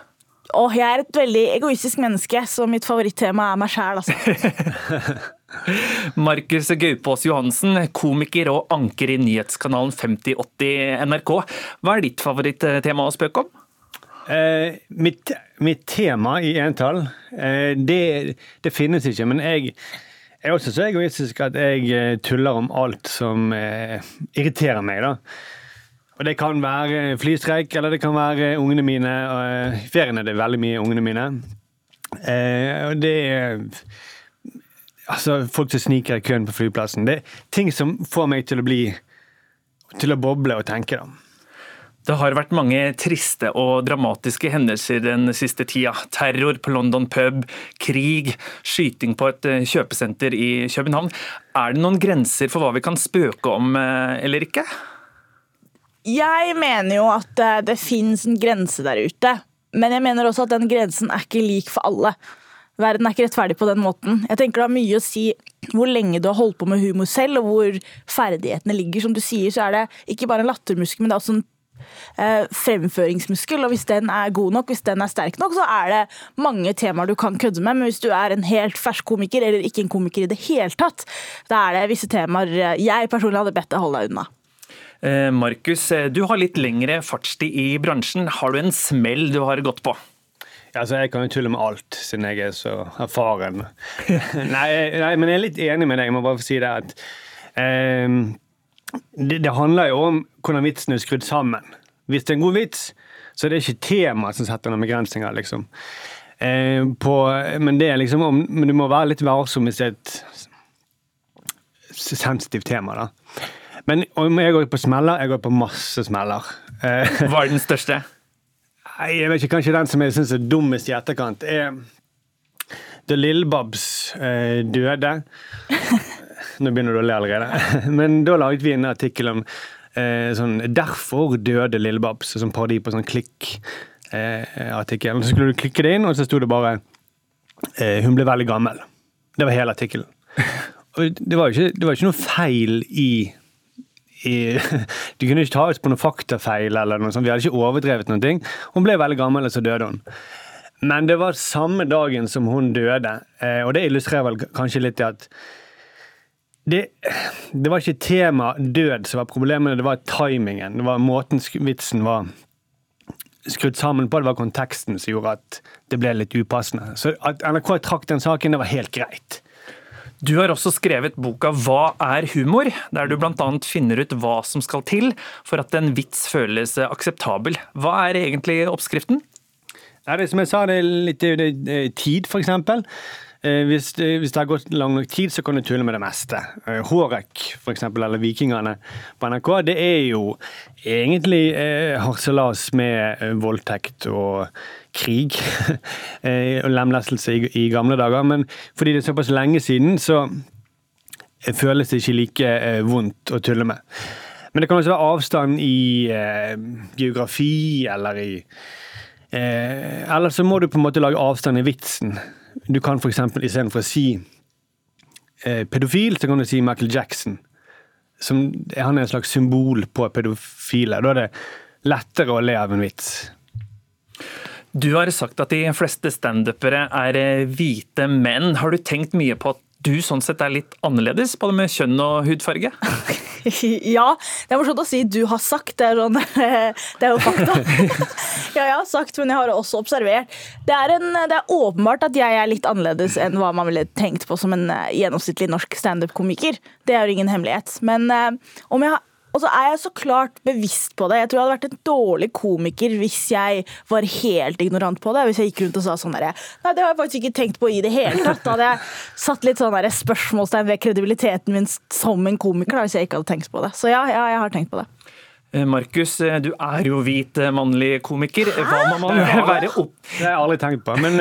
Åh, jeg er et veldig egoistisk menneske, så mitt favorittema er meg sjæl, altså. <laughs> Markus Gaupås Johansen, komiker og anker i nyhetskanalen 5080 NRK. Hva er ditt favorittema å spøke om? Eh, mitt, mitt, tema i entall, eh, det, det, finnes ikke. Men jeg er også så egoistisk at jeg eh, tuller om alt som eh, irriterer meg. da. Og Det kan være flystreik, eller det kan være ungene mine. I ferien er det veldig mye ungene mine. Eh, og det er altså, folk som sniker i køen på flyplassen. Det er ting som får meg til å bli til å boble og tenke, da. Det har vært mange triste og dramatiske hendelser den siste tida. Terror på London pub, krig, skyting på et eh, kjøpesenter i København. Er det noen grenser for hva vi kan spøke om eh, eller ikke? Jeg mener jo at eh, det fins en grense der ute. Men jeg mener også at den grensen er ikke lik for alle. Verden er ikke rettferdig på den måten. Jeg tenker Det har mye å si hvor lenge du har holdt på med humor selv, og hvor ferdighetene ligger. Som du sier, så er det ikke bare en lattermuskel, men det er også en eh, fremføringsmuskel. Og hvis den er god nok, hvis den er sterk nok, så er det mange temaer du kan kødde med. Men hvis du er en helt fersk komiker, eller ikke en komiker i det hele tatt, da er det visse temaer jeg personlig hadde bedt deg holde deg unna. Eh, Markus, eh, du har litt lengre fartstid i bransjen. Har du en smell du har gått på? Altså, Jeg kan jo tulle med alt, siden jeg er så erfaren. <laughs> nei, nei, men jeg er litt enig med deg. Jeg må bare si det at eh, det, det, handler jo om hvordan vitsen er skrudd sammen. Hvis det er en god vits, så er det ikke temaet som setter noen begrensninger. liksom. Eh, på, men, det er liksom om, men du må være litt varsom hvis det er et sensitivt tema. da. Men om jeg går på smeller, jeg går på masse smeller. Eh, Hva er den største? Nei, jeg vet ikke, Kanskje den som jeg syns er dummest i etterkant, er da Lillebabs eh, døde. Nå begynner du å le allerede. <laughs> Men da laget vi en artikkel om eh, sånn 'Derfor døde Lillebabs', som parodi på sånn klikk-artikkel. Eh, så skulle du klikke det inn, og så sto det bare eh, 'Hun ble veldig gammel'. Det var hele artikkelen. Og det var, ikke, det var ikke noe feil i i, <laughs> Du kunne ikke ta oss på noen faktafeil, eller noe sånt. vi hadde ikke overdrevet noen ting. Hun ble veldig gammel, og så døde hun. Men det var samme dagen som hun døde, eh, og det illustrerer vel kanskje litt i at det, det, var ikke tema død som var problemet, det var timingen. Det var måten vitsen var skrudd sammen på, det var konteksten som gjorde at det ble litt upassende. Så at NRK trakk den saken, det var helt greit. Du har også skrevet boka Hva er humor?, der du bl.a. finner ut hva som skal til for at en vits føles akseptabel. Hva er egentlig oppskriften? Det som jeg sa, det er litt det er tid, f.eks. Eh, hvis, det- hvis det har gått lang nok tid, så kan du tulle med det meste. Eh, Hårek, eksempel, eller Vikingene på NRK, det er jo egentlig eh, harselas med eh, voldtekt og krig. <laughs> eh, og lemlestelse i, i gamle dager. Men fordi det er såpass lenge siden, så føles det ikke like eh, vondt å tulle med. Men det kan også være avstand i eh, geografi eller i Eh, eller så må du på en måte lage avstand i vitsen. Du kan f.eks. istedenfor å si eh, pedofil, så kan du si Michael Jackson. Som, han er en slags symbol på pedofile. Da er det lettere å le av en vits. Du har sagt at de fleste standupere er eh, hvite menn. Har du tenkt mye på at du sånn sett er litt annerledes, både med kjønn og hudfarge? <laughs> Ja, det er morsomt å si 'du har sagt'. Det er, sånn, <laughs> det er jo fakta. <laughs> ja, jeg har sagt, men jeg har også observert. Det er, en, det er åpenbart at jeg er litt annerledes enn hva man ville tenkt på som en eh, gjennomsnittlig norsk standup-komiker. Det er jo ingen hemmelighet. Men eh, om jeg har og så er jeg så klart bevisst på det. Jeg tror jeg hadde vært en dårlig komiker hvis jeg var helt ignorant på det. Hvis jeg gikk rundt og sa sånn derre Nei, det har jeg faktisk ikke tenkt på i det hele tatt. Da hadde jeg satt litt sånn spørsmålstegn ved kredibiliteten min som en komiker da, hvis jeg ikke hadde tenkt på det. Så ja, ja jeg har tenkt på det. Eh, Markus, eh, du er jo hvit eh, mannlig komiker. Hva må man være opp... Det har jeg aldri tenkt på, men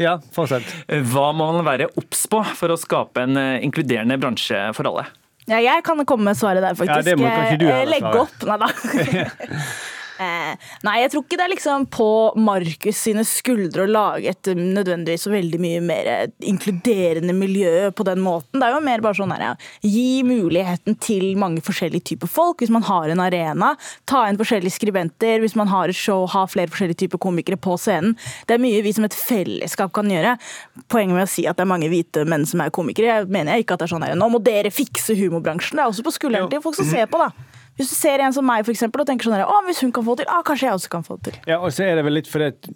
ja, fortsett. Hva må man være obs på for å skape en inkluderende bransje for alle? Ja, jeg kan komme med svaret der, faktisk. Ja, det må kanskje du Legge opp. Nei da. <laughs> <laughs> Eh, nei, jeg tror ikke det er liksom på Markus sine skuldre å lage et um, nødvendigvis så veldig mye mer eh, inkluderende miljø på den måten. Det er jo mer bare sånn her, ja, gi muligheten til mange forskjellige typer folk. Hvis man har en arena, ta inn forskjellige skribenter. Hvis man har et show, ha flere forskjellige typer komikere på scenen. Det er mye vi som et fellesskap kan gjøre. Poenget med å si at det er mange hvite menn som er komikere, jeg mener jeg ikke at det er sånn her, nå må dere fikse humorbransjen. Det er også på skulderen til folk som ser på, da. Hvis du ser en som meg for eksempel, og tenker sånn her, å, hvis hun kan få det til, ah, kanskje jeg også kan få det til. Ja, og så er det vel litt fordi at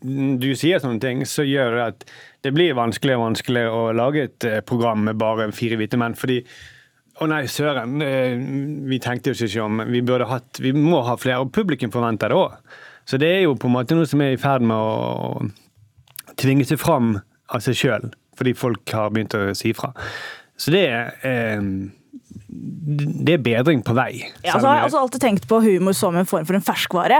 du sier sånne ting, så gjør det at det blir vanskeligere og vanskeligere å lage et eh, program med bare fire hvite menn. fordi å nei, søren. eh, Vi tenkte jo ikke om Vi burde hatt Vi må ha flere, og publikum forventer det òg. Så det er jo på en måte noe som er i ferd med å tvinge seg fram av seg sjøl, fordi folk har begynt å si fra. Så det er eh, Det er bedring på vei. Ja, altså, jeg har også alltid tenkt på humor som en form for en ferskvare.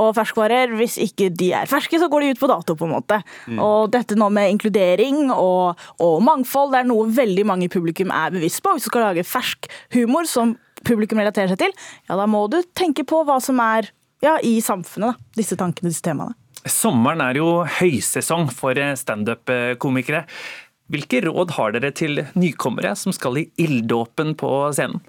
Og ferskvarer, hvis ikke de er ferske, så går de ut på dato, på en måte. Mm. Og dette nå med inkludering og, og mangfold, det er noe veldig mange i publikum er bevisst på. Hvis du skal lage fersk humor som publikum relaterer seg til, ja, da må du tenke på hva som er ja, i samfunnet, da. Disse tankene, disse temaene. Sommeren er jo høysesong for standup-komikere. Hvilke råd har dere til nykommere som skal i ilddåpen på scenen?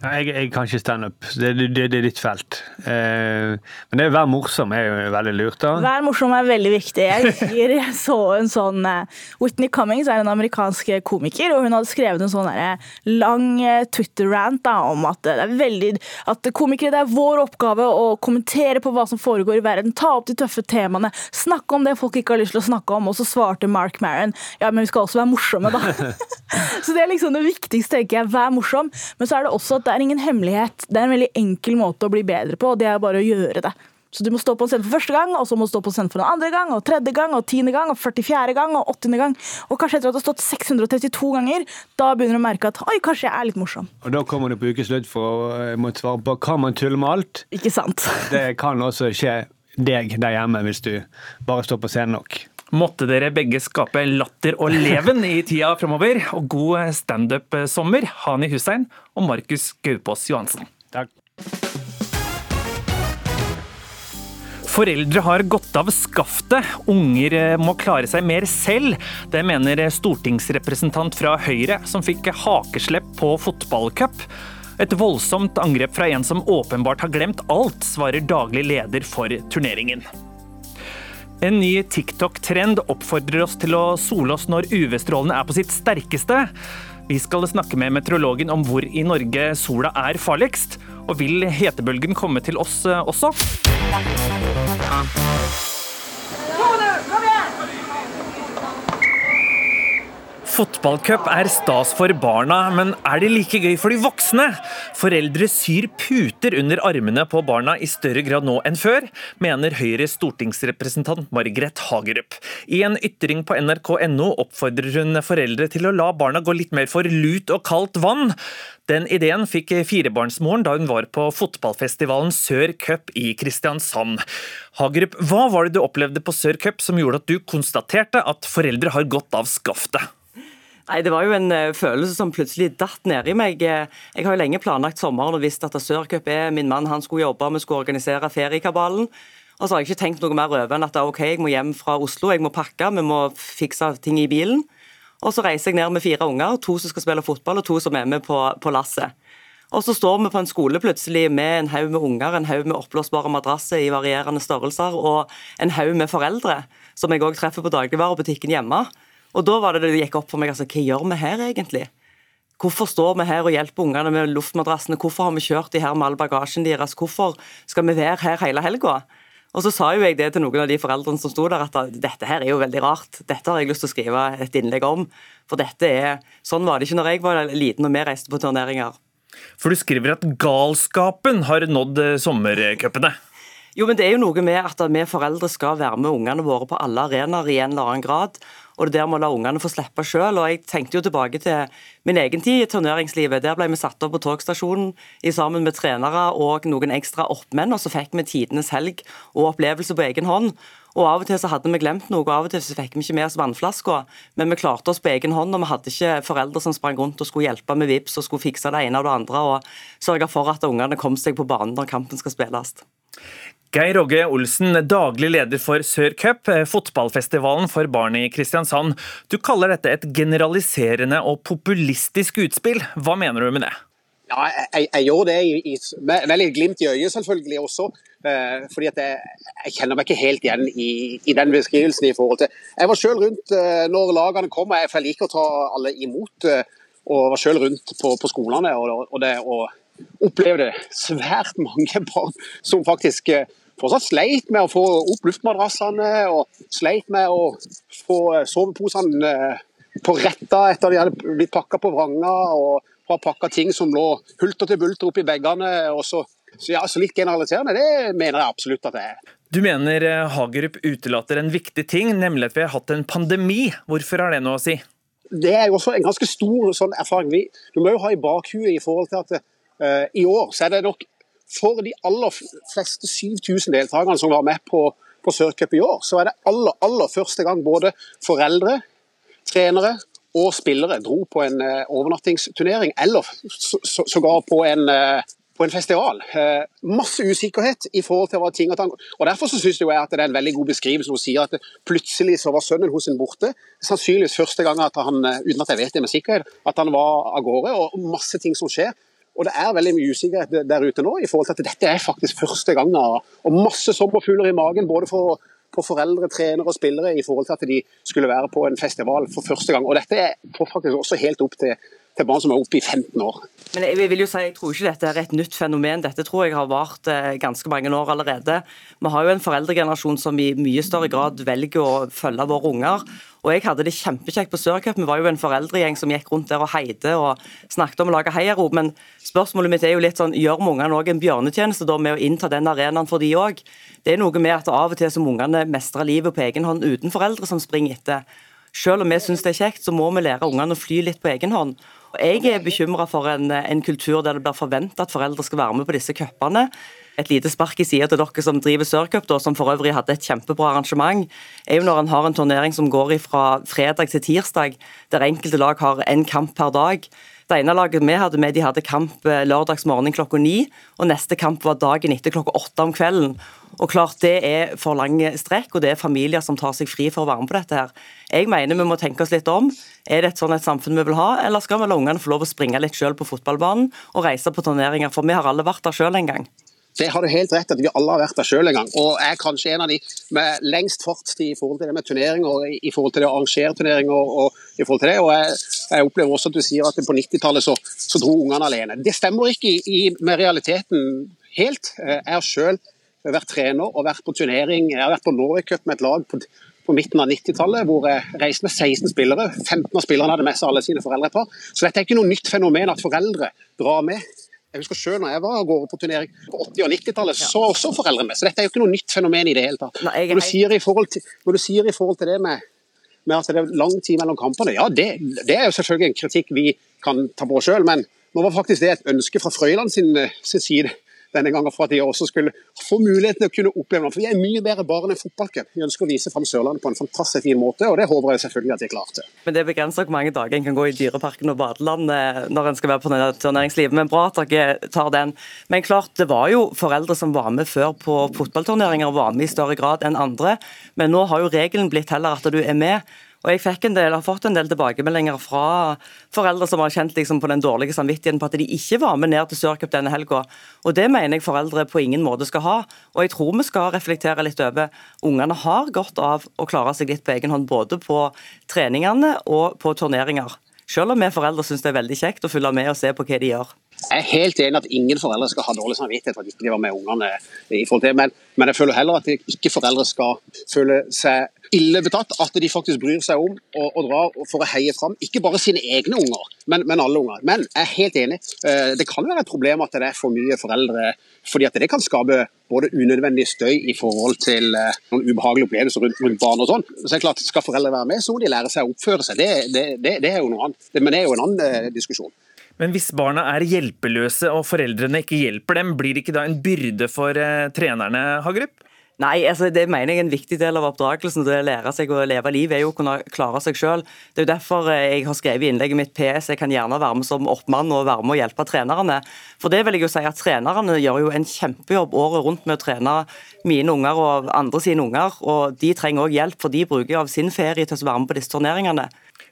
Jeg, jeg kan ikke standup. Det, det, det er ditt felt. Eh, men det å være morsom er jo veldig lurt. da. Vær morsom er veldig viktig. Jeg husker jeg så en sånn eh, Whitney Cummings er en amerikansk komiker, og hun hadde skrevet en sånn der lang eh, Twitter-rant om at det er veldig at komikere det er vår oppgave å kommentere på hva som foregår i verden, ta opp de tøffe temaene, snakke om det folk ikke har lyst til å snakke om. Og så svarte Mark Maron ja, men vi skal også være morsomme, da. <laughs> så det er liksom det viktigste, tenker jeg. Vær morsom. Men så er det også at det er ingen hemmelighet. Det er en veldig enkel måte å bli bedre på, og det er bare å gjøre det. Så du må stå på en scene for første gang, og så må du stå på en scene for en andre gang, og tredje gang, og tiende gang, og 44. gang, og 80. gang. Og kanskje etter at du har stått 632 ganger, da begynner du å merke at oi, kanskje jeg er litt morsom. Og da kommer du på ukeslutt for å eh, måtte svare på kan man tulle med alt. Ikke sant? Det kan også skje deg der hjemme hvis du bare står på scenen nok. Måtte dere begge skape latter og leven i tida framover. Og god standup-sommer, Hani Hussein og Markus Gaupås Johansen. Takk. Foreldre har gått av skaftet. Unger eh, må klare seg mer selv. Det mener stortingsrepresentant fra Høyre, som fikk hakeslepp på fotballcup. Et voldsomt angrep fra en som åpenbart har glemt alt, svarer daglig leder for turneringen. En ny TikTok-trend oppfordrer oss til å sole oss når UV-strålene er på sitt sterkeste. Vi skal snakke med meteorologen om hvor i Norge sola er farligst. Og vil hetebølgen komme til oss eh, også? Fotballcup er stas for barna, men er det like gøy for de voksne? Foreldre syr puter under armene på barna i større grad nå enn før, mener Høyres stortingsrepresentant Margret Hagerup. I en ytring på nrk.no oppfordrer hun foreldre til å la barna gå litt mer for lut og kaldt vann. Den ideen fikk firebarnsmoren da hun var på fotballfestivalen Sør Cup i Kristiansand. Hagerup, hva var det du opplevde på Sør Cup som gjorde at du konstaterte at foreldre har gått av skaftet? Nei, Det var jo en uh, følelse som plutselig datt ned i meg. Eh, jeg har jo lenge planlagt sommeren og visst at Sørcup er min mann. Han skulle jobbe, vi skulle organisere feriekabalen. Og så har jeg ikke tenkt noe mer over enn at ok, jeg må hjem fra Oslo, jeg må pakke, vi må fikse ting i bilen. Og så reiser jeg ned med fire unger, to som skal spille fotball og to som er med på, på lasset. Og så står vi på en skole plutselig med en haug med unger, en haug med oppblåsbare madrasser i varierende størrelser og en haug med foreldre, som jeg òg treffer på dagligvarebutikken hjemme. Og da var det det gikk opp for meg. altså, Hva gjør vi her egentlig? Hvorfor står vi her og hjelper ungene med luftmadrassene? Hvorfor har vi kjørt de her med all bagasjen deres? Hvorfor skal vi være her hele helga? Og så sa jo jeg det til noen av de foreldrene som sto der, at dette her er jo veldig rart. Dette har jeg lyst til å skrive et innlegg om. For dette er Sånn var det ikke når jeg var liten og vi reiste på turneringer. For du skriver at galskapen har nådd sommercupene? Jo, men det er jo noe med at vi foreldre skal være med ungene våre på alle arenaer i en eller annen grad og det der med å la ungene få slippe. Og jeg tenkte jo tilbake til min egen tid i turneringslivet. Der ble vi satt opp på togstasjonen sammen med trenere og noen ekstra oppmenn, og så fikk vi tidenes helg og opplevelse på egen hånd. Og Av og til så hadde vi glemt noe, og av og til så fikk vi ikke med oss vannflaska. Men vi klarte oss på egen hånd, og vi hadde ikke foreldre som sprang rundt og skulle hjelpe med vips og skulle fikse det ene og det andre, og sørge for at ungene kom seg på banen når kampen skal spilles. Geir Åge Olsen, daglig leder for Sør Cup, eh, fotballfestivalen for barn i Kristiansand. Du kaller dette et generaliserende og populistisk utspill. Hva mener du med det? Ja, jeg, jeg gjør det i, i, med, med, litt glimt i øyet selvfølgelig også. Eh, fordi jeg, jeg, kjenner meg ikke helt igjen i, i, den beskrivelsen. i forhold til. Jeg var selv rundt eh, når lagene kom, jeg, jeg liker å ta alle imot. Eh, og var selv rundt på, på skolene og, og, det, og opplevde svært mange barn som faktisk eh, fortsatt sleit med å få opp luftmadrassene og sleit med å få eh, soveposene eh, på retta etter de hadde blitt pakka på vranga og har pakka ting som lå hulter til bulter oppi bagene. Så, så, ja, så litt generaliserende, det mener jeg absolutt at det er. Du mener eh, Hagerup utelater en viktig ting, nemlig at vi har hatt en pandemi. Hvorfor har det noe å si? Det er jo også en ganske stor sånn erfaring. du må jo ha i bakhuet i forhold til at uh, i år så er det nok for de aller fleste 7000 deltakerne som var med på, på Sørcup i år, så er det aller, aller første gang både foreldre, trenere og spillere dro på en uh, overnattingsturnering, eller sågar på en uh, på en festival. Eh, masse usikkerhet i forhold til hva ting og tang. Og Derfor så synes jeg at det er en veldig god beskrivelse. Hun sier at plutselig så var sønnen hos sin borte. Sannsynligvis første gang at han, uten at jeg vet det med sikkerhet, at han var av gårde. Og masse ting som skjer. Og det er veldig mye usikkerhet der ute nå i forhold til at dette er faktisk første gang. Og masse sommerfugler i magen både for, for foreldre, trenere og spillere i forhold til at de skulle være på en festival for første gang. Og dette får faktisk også helt opp til til barn som er oppe i 15 år. Men jeg vil jo si, jeg tror ikke dette er et nytt fenomen. Dette tror jeg har vart eh, ganske mange år allerede. Vi har jo en foreldregenerasjon som i mye større grad velger å følge våre unger. Og jeg hadde det kjempekjekt på Sørcup. Vi var jo en foreldregjeng som gikk rundt der og heide og snakket om å lage heiarop. Men spørsmålet mitt er jo litt sånn, gjør vi ungene òg en bjørnetjeneste da med å innta den arenaen for de òg? Det er noe med at av og til som ungene mestrer livet på egen hånd uten foreldre som springer etter. Selv om vi syns det er kjekt, så må vi lære ungene å fly litt på egen hånd. Jeg er bekymra for en, en, kultur der det blir forventa at foreldre skal være med på disse cupene. Et lite spark i sida til dere som driver Sørcup, som for øvrig hadde et kjempebra arrangement, er jo når en har en turnering som går fra fredag til tirsdag, der enkelte lag har én kamp per dag. Det ene laget vi hadde med, de hadde kamp eh, lørdagsmorgen klokka ni, og neste kamp var dagen etter klokka åtte om kvelden. Og klart Det er for lang strekk, og det er familier som tar seg fri for å være med på dette. her. Jeg mener vi må tenke oss litt om. Er det et sånn et samfunn vi vil ha, eller skal vi la ungene få lov å springe litt selv på fotballbanen og reise på turneringer? For vi har alle vært der selv en gang. Det har du helt rett at vi alle har vært der selv en gang. Og er kanskje en av de med lengst fartstid i forhold til det med turneringer, i forhold til det å arrangere turneringer. Og, i forhold til det. Og jeg, jeg, opplever også at du sier at på 90-tallet så, så, dro ungene alene. Det stemmer ikke i, med realiteten helt. Jeg har selv vært trener og vært på turnering. Jeg har vært på Norway Cup med et lag på på midten av 90-tallet, hvor jeg reiste med 16 spillere. 15 av spillerne hadde med seg alle sine foreldre på. Så dette er ikke noe nytt fenomen at foreldre drar med. Jeg husker selv når jeg var av gårde på turnering på 80- og 90-tallet, så var også foreldre med. Så dette er jo ikke noe nytt fenomen i det hele tatt. Nei, Når du sier i forhold til, når du sier i forhold til det med, med at det er lang tid mellom kampene, ja det, det er jo selvfølgelig en kritikk vi kan ta på oss sjøl, men nå var faktisk det et ønske fra Frøyland sin, sin side denne gangen for at de også skulle få muligheten til å kunne oppleve noe. For vi er mye bedre barn enn fotballcup. Vi ønsker å vise fram Sørlandet på en fantastisk fin måte, og det håper jeg selvfølgelig at de til. Men det er begrenset hvor mange dager en kan gå i Dyreparken og badeland eh, når en skal være på turneringslivet. Men bra at dere tar den. Men klart, det var jo foreldre som var med før på fotballturneringer, var med i større grad enn andre. Men nå har jo regelen blitt heller at du er med. Og jeg fikk en del, har fått en del tilbakemeldinger fra foreldre som har kjent liksom på den dårlige samvittigheten på at de ikke var med ned til Sørcup denne helga. Og det mener jeg foreldre på ingen måte skal ha. Og jeg tror vi skal reflektere litt over Ungene har godt av å klare seg litt på egen hånd, både på treningene og på turneringer. Selv om vi foreldre syns det er veldig kjekt å følge med og se på hva de gjør. Jeg er helt enig at ingen foreldre skal ha dårlig samvittighet for at ikke de var med ungene. i forhold til, men, men jeg føler heller at ikke foreldre skal føle seg ille betatt. At de faktisk bryr seg om å, og dra for å heie fram ikke bare sine egne unger, men, men, alle unger. Men jeg er helt enig. Eh, det kan være et problem at det er for mye foreldre, fordi at det kan skape både unødvendig støy i forhold til eh, noen ubehagelige opplevelser rundt, rundt barn og sånn. Så det er klart, Skal foreldre være med, så må de lære seg å oppføre seg. Det, det, det, det er jo noe annet. Men det er jo en annen eh, diskusjon. Men hvis barna er hjelpeløse og foreldrene ikke hjelper dem, blir det ikke da en byrde for trenerne, Hagerup? Nei, altså det mener jeg er en viktig del av oppdragelsen. Det å lære seg å leve livet er jo å kunne klare seg selv. Det er jo derfor eh, jeg har skrevet i innlegget mitt PS jeg kan gjerne være med som oppmann og være med og hjelpe trenerne. For det vil jeg jo si at Trenerne gjør jo en kjempejobb året rundt med å trene mine unger og andre sine unger. og De trenger òg hjelp, for de bruker av sin ferie til å være med på disse turneringene.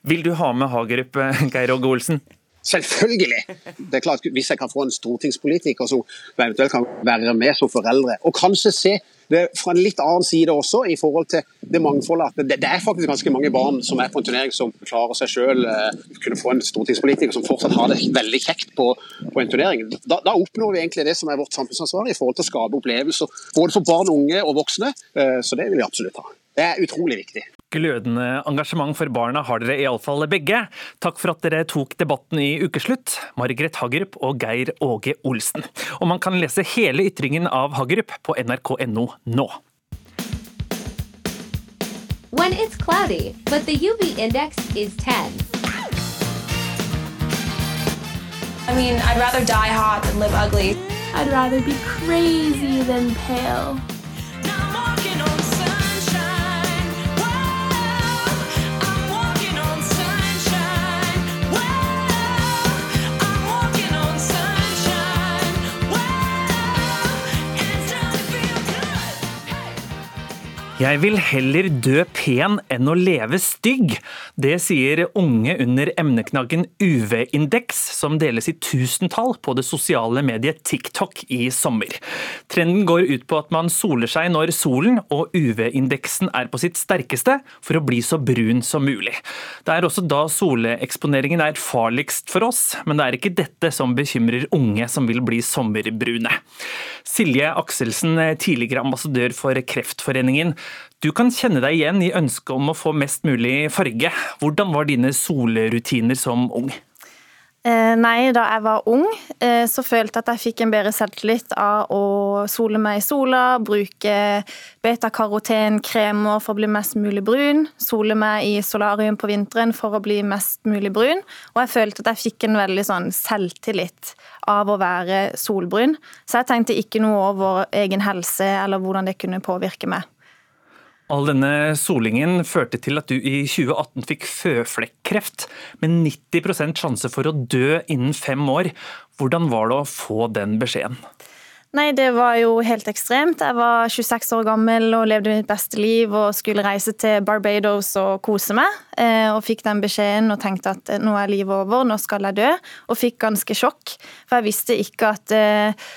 Vil du ha med Hagerup, eh, Geir Åge Olsen? Selvfølgelig! Det er klart, Hvis jeg kan få en stortingspolitiker som eventuelt kan være med som foreldre, og kanskje se det fra en litt annen side også, i forhold til det mangfoldet. at Det, det er faktisk ganske mange barn som er på en turnering som klarer seg sjøl. Eh, kunne få en stortingspolitiker som fortsatt har det veldig kjekt på, på en turnering. Da, da, oppnår vi egentlig det som er vårt samfunnsansvar i forhold til å skape opplevelser både for barn, unge og voksne. Eh, så det vil vi absolutt ha. Det er utrolig viktig. Glødende engasjement for barna har dere iallfall begge. Takk for at dere tok debatten i ukeslutt, Margaret Hagerup og Geir Åge Olsen. Og man kan lese hele ytringen av Hagerup på nrk.no nå. When it's cloudy, but the UV index is 10. I mean, I'd rather die hot than live ugly. I'd rather be crazy than pale. Jeg vil heller dø pen enn å leve stygg. Det sier unge under emneknaggen UV-indeks, som deles i tusentall på det sosiale mediet TikTok i sommer. Trenden går ut på at man soler seg når solen og UV-indeksen er på sitt sterkeste, for å bli så brun som mulig. Det er også da soleksponeringen er farligst for oss, men det er ikke dette som bekymrer unge som vil bli sommerbrune. Silje Akselsen, tidligere ambassadør for Kreftforeningen. Du kan kjenne deg igjen i ønsket om å få mest mulig farge. Hvordan var dine solrutiner som ung? Eh, nei, da jeg var ung, eh, så følte jeg at jeg fikk en bedre selvtillit av å sole meg i sola, bruke betakarotenkremer for å bli mest mulig brun, sole meg i solarium på vinteren for å bli mest mulig brun. Og jeg følte at jeg fikk en veldig sånn selvtillit av å være solbrun. Så jeg tenkte ikke noe over egen helse eller hvordan det kunne påvirke meg. All denne solingen førte til at du i 2018 fikk føflekkreft, med 90% sjanse for å dø innen fem år. Hvordan var det å få den beskjeden? Nei, det var jo helt ekstremt. Jeg var 26 år gammel og levde mitt beste liv og skulle reise til Barbados og kose meg. Eh, og fikk den beskjeden og tenkte at nå er livet over, nå skal jeg dø. Og fikk ganske sjokk, for jeg visste ikke at eh,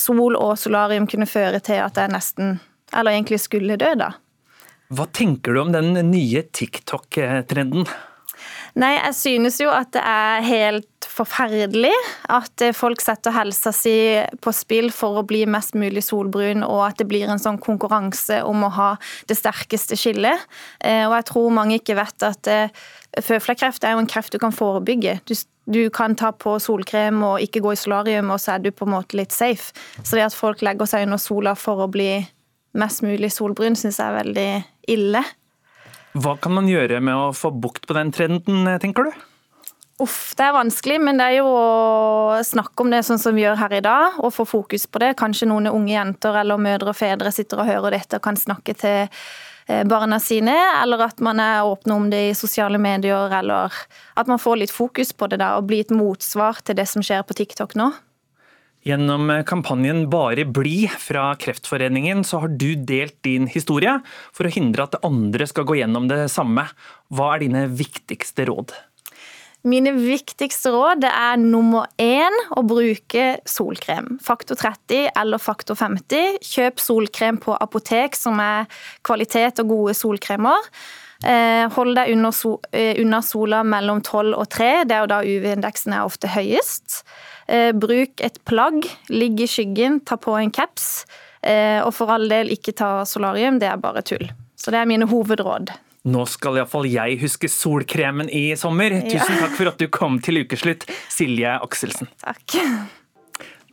sol og solarium kunne føre til at jeg nesten, eller egentlig skulle dø, da. Hva tenker du om den nye TikTok-trenden? Nei, jeg synes jo at det er helt forferdelig at eh, folk setter helsa si på spill for å bli mest mulig solbrun, og at det blir en sånn konkurranse om å ha det sterkeste skillet. Eh, og jeg tror mange ikke vet at føflekkreft er jo en kreft du kan forebygge. Du, du kan ta på solkrem og ikke gå i solarium, og så er du på en måte litt safe. Så det at folk legger seg under sola for å bli mest mulig solbrun, syns jeg er veldig ille. Hva kan man gjøre med å få bukt på den trenden, tenker du? Uff, det er vanskelig, men det er jo å snakke om det sånn som vi gjør her i dag, og få fokus på det. Kanskje noen unge jenter eller mødre og fedre sitter og hører dette og kan snakke til eh, barna sine, eller at man er åpne om det i sosiale medier, eller at man får litt fokus på det da, og blir et motsvar til det som skjer på TikTok nå. Gjennom kampanjen Bare bli fra Kreftforeningen så har du delt din historie for å hindre at andre skal gå gjennom det samme. Hva er dine viktigste råd? Mine viktigste råd er nummer én å bruke solkrem. Faktor 30 eller faktor 50. Kjøp solkrem på apotek som er kvalitet og gode solkremer. Eh, hold deg eh, unna sola mellom 12 og 3, det er jo da UV-indeksen er ofte høyest. Eh, bruk et plagg, ligg i skyggen, ta på en caps. Eh, og for all del, ikke ta solarium, det er bare tull. Så det er mine hovedråd. Nå skal iallfall jeg huske solkremen i sommer. Tusen takk for at du kom til ukeslutt, Silje Akselsen. Takk.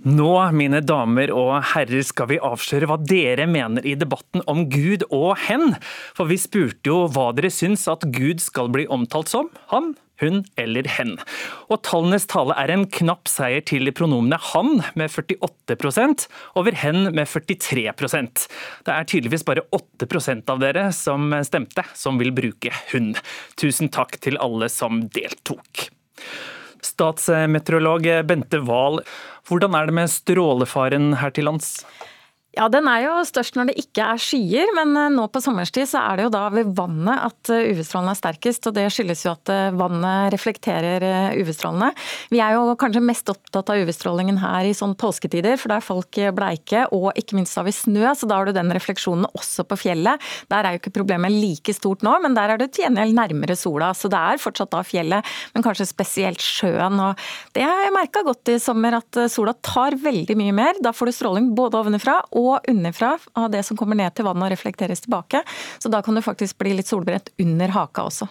Nå, mine damer og herrer, skal vi avsløre hva dere mener i debatten om Gud og hen. For vi spurte jo hva dere syns at Gud skal bli omtalt som. Han, hun eller hen. Og tallenes tale er en knapp seier til pronomene han med 48% over hen med 43% Det er tydeligvis bare 8% av dere som stemte, som vil bruke hun. Tusen takk til alle som deltok. Statsmeteorolog Bente Wahl, hvordan er det med strålefaren her til lands? Ja, Den er jo størst når det ikke er skyer, men eh, nå på sommerstid så er det jo da ved vannet at eh, UV-strålene er sterkest. og Det skyldes jo at eh, vannet reflekterer UV-strålene. Vi er jo kanskje mest opptatt av UV-strålingen her i sånn påsketider, for da er folk bleike, og ikke minst har vi snø, så da har du den refleksjonen også på fjellet. Der er jo ikke problemet like stort nå, men der er det til gjengjeld nærmere sola. Så det er fortsatt da fjellet, men kanskje spesielt sjøen. og Det har jeg merka godt i sommer, at sola tar veldig mye mer. Da får du stråling både ovenfra og og underfra av det som kommer ned til vannet og reflekteres tilbake. Så da kan du faktisk bli litt solbrent under haka også.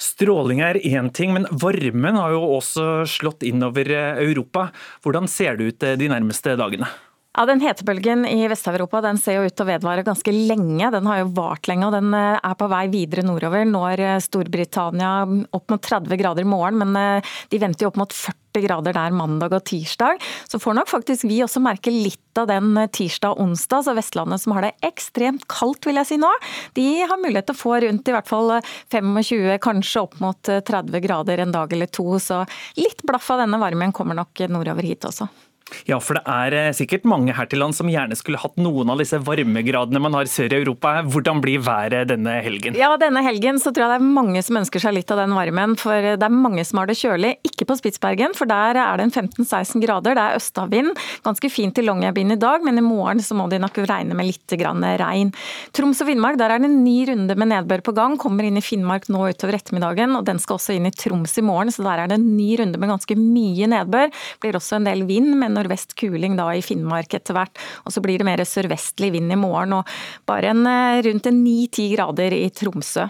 Stråling er én ting, men varmen har jo også slått innover Europa. Hvordan ser det ut de nærmeste dagene? Ja, Den hetebølgen i Vest-Europa den ser jo ut til å vedvare ganske lenge. Den har jo vart lenge og den eh, er på vei videre nordover. Når eh, Storbritannia opp mot 30 grader i morgen, men eh, de venter jo opp mot 40 grader der mandag og tirsdag. Så får nok faktisk vi også merke litt av den tirsdag og onsdag. Så Vestlandet som har det ekstremt kaldt, vil jeg si nå, de har mulighet til å få rundt i hvert fall 25, kanskje opp mot 30 grader en dag eller to. Så litt blaff av denne varmen kommer nok nordover hit også. Ja, for det er eh, sikkert mange her til land som gjerne skulle hatt noen av disse varmegradene man har sør i Europa. Hvordan blir været denne helgen? Ja, denne helgen så tror jeg det er mange som ønsker seg litt av den varmen. For det er mange som har det kjølig. Ikke på Spitsbergen, for der er det en 15-16 grader. Det er østavvind. Ganske fint i Longyearbyen i dag, men i morgen så må de nok regne med litt regn. Troms og Finnmark, der er det en ny runde med nedbør på gang. Kommer inn i Finnmark nå utover ettermiddagen, og den skal også inn i Troms i morgen. Så der er det en ny runde med ganske mye nedbør. Blir også en del vind. men nordvest kuling da i Finnmark etter hvert. Og så blir det mer sørvestlig vind i morgen, og bare en, eh, rundt 9-10 grader i Tromsø.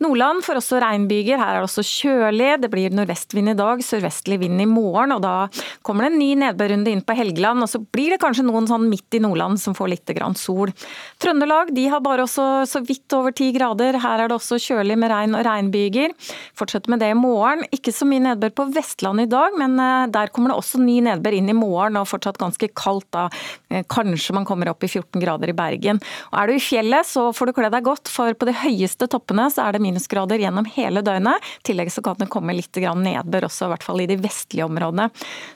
Nordland får også regnbyger, her er det også kjølig. Det blir nordvestvind i dag, sørvestlig vind i morgen, og da kommer det en ny nedbørrunde inn på Helgeland. Og så blir det kanskje noen sånn midt i Nordland som får litt grann sol. Trøndelag de har bare også så vidt over 10 grader. Her er det også kjølig med regn og regnbyger. Fortsetter med det i morgen. Ikke så mye nedbør på Vestlandet i dag, men eh, der kommer det også ny nedbør inn i morgen morgen og fortsatt ganske kaldt da. Eh, kanskje man kommer opp i 14 grader i Bergen. Og Er du i fjellet så får du kle deg godt, for på de høyeste toppene så er det minusgrader gjennom hele døgnet. I tillegg så kan det komme litt nedbør også, i hvert fall i de vestlige områdene.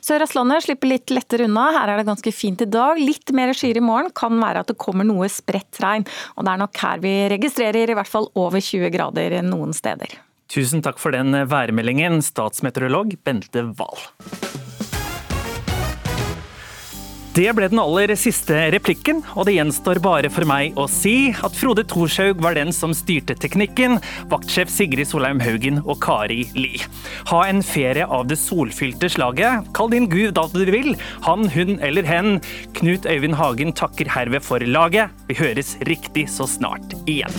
Sør-Østlandet slipper litt lettere unna. Her er det ganske fint i dag. Litt mer skyer i morgen. Kan være at det kommer noe spredt regn. Og det er nok her vi registrerer i hvert fall over 20 grader noen steder. Tusen takk for den værmeldingen, statsmeteorolog Bente Wahl. Det ble den aller siste replikken, og det gjenstår bare for meg å si at Frode Thorshaug var den som styrte teknikken, vaktsjef Sigrid Solheim Haugen og Kari Li. Ha en ferie av det solfylte slaget. Kall din gud alt du vil, han, hun eller hen. Knut Øyvind Hagen takker herved for laget. Vi høres riktig så snart igjen.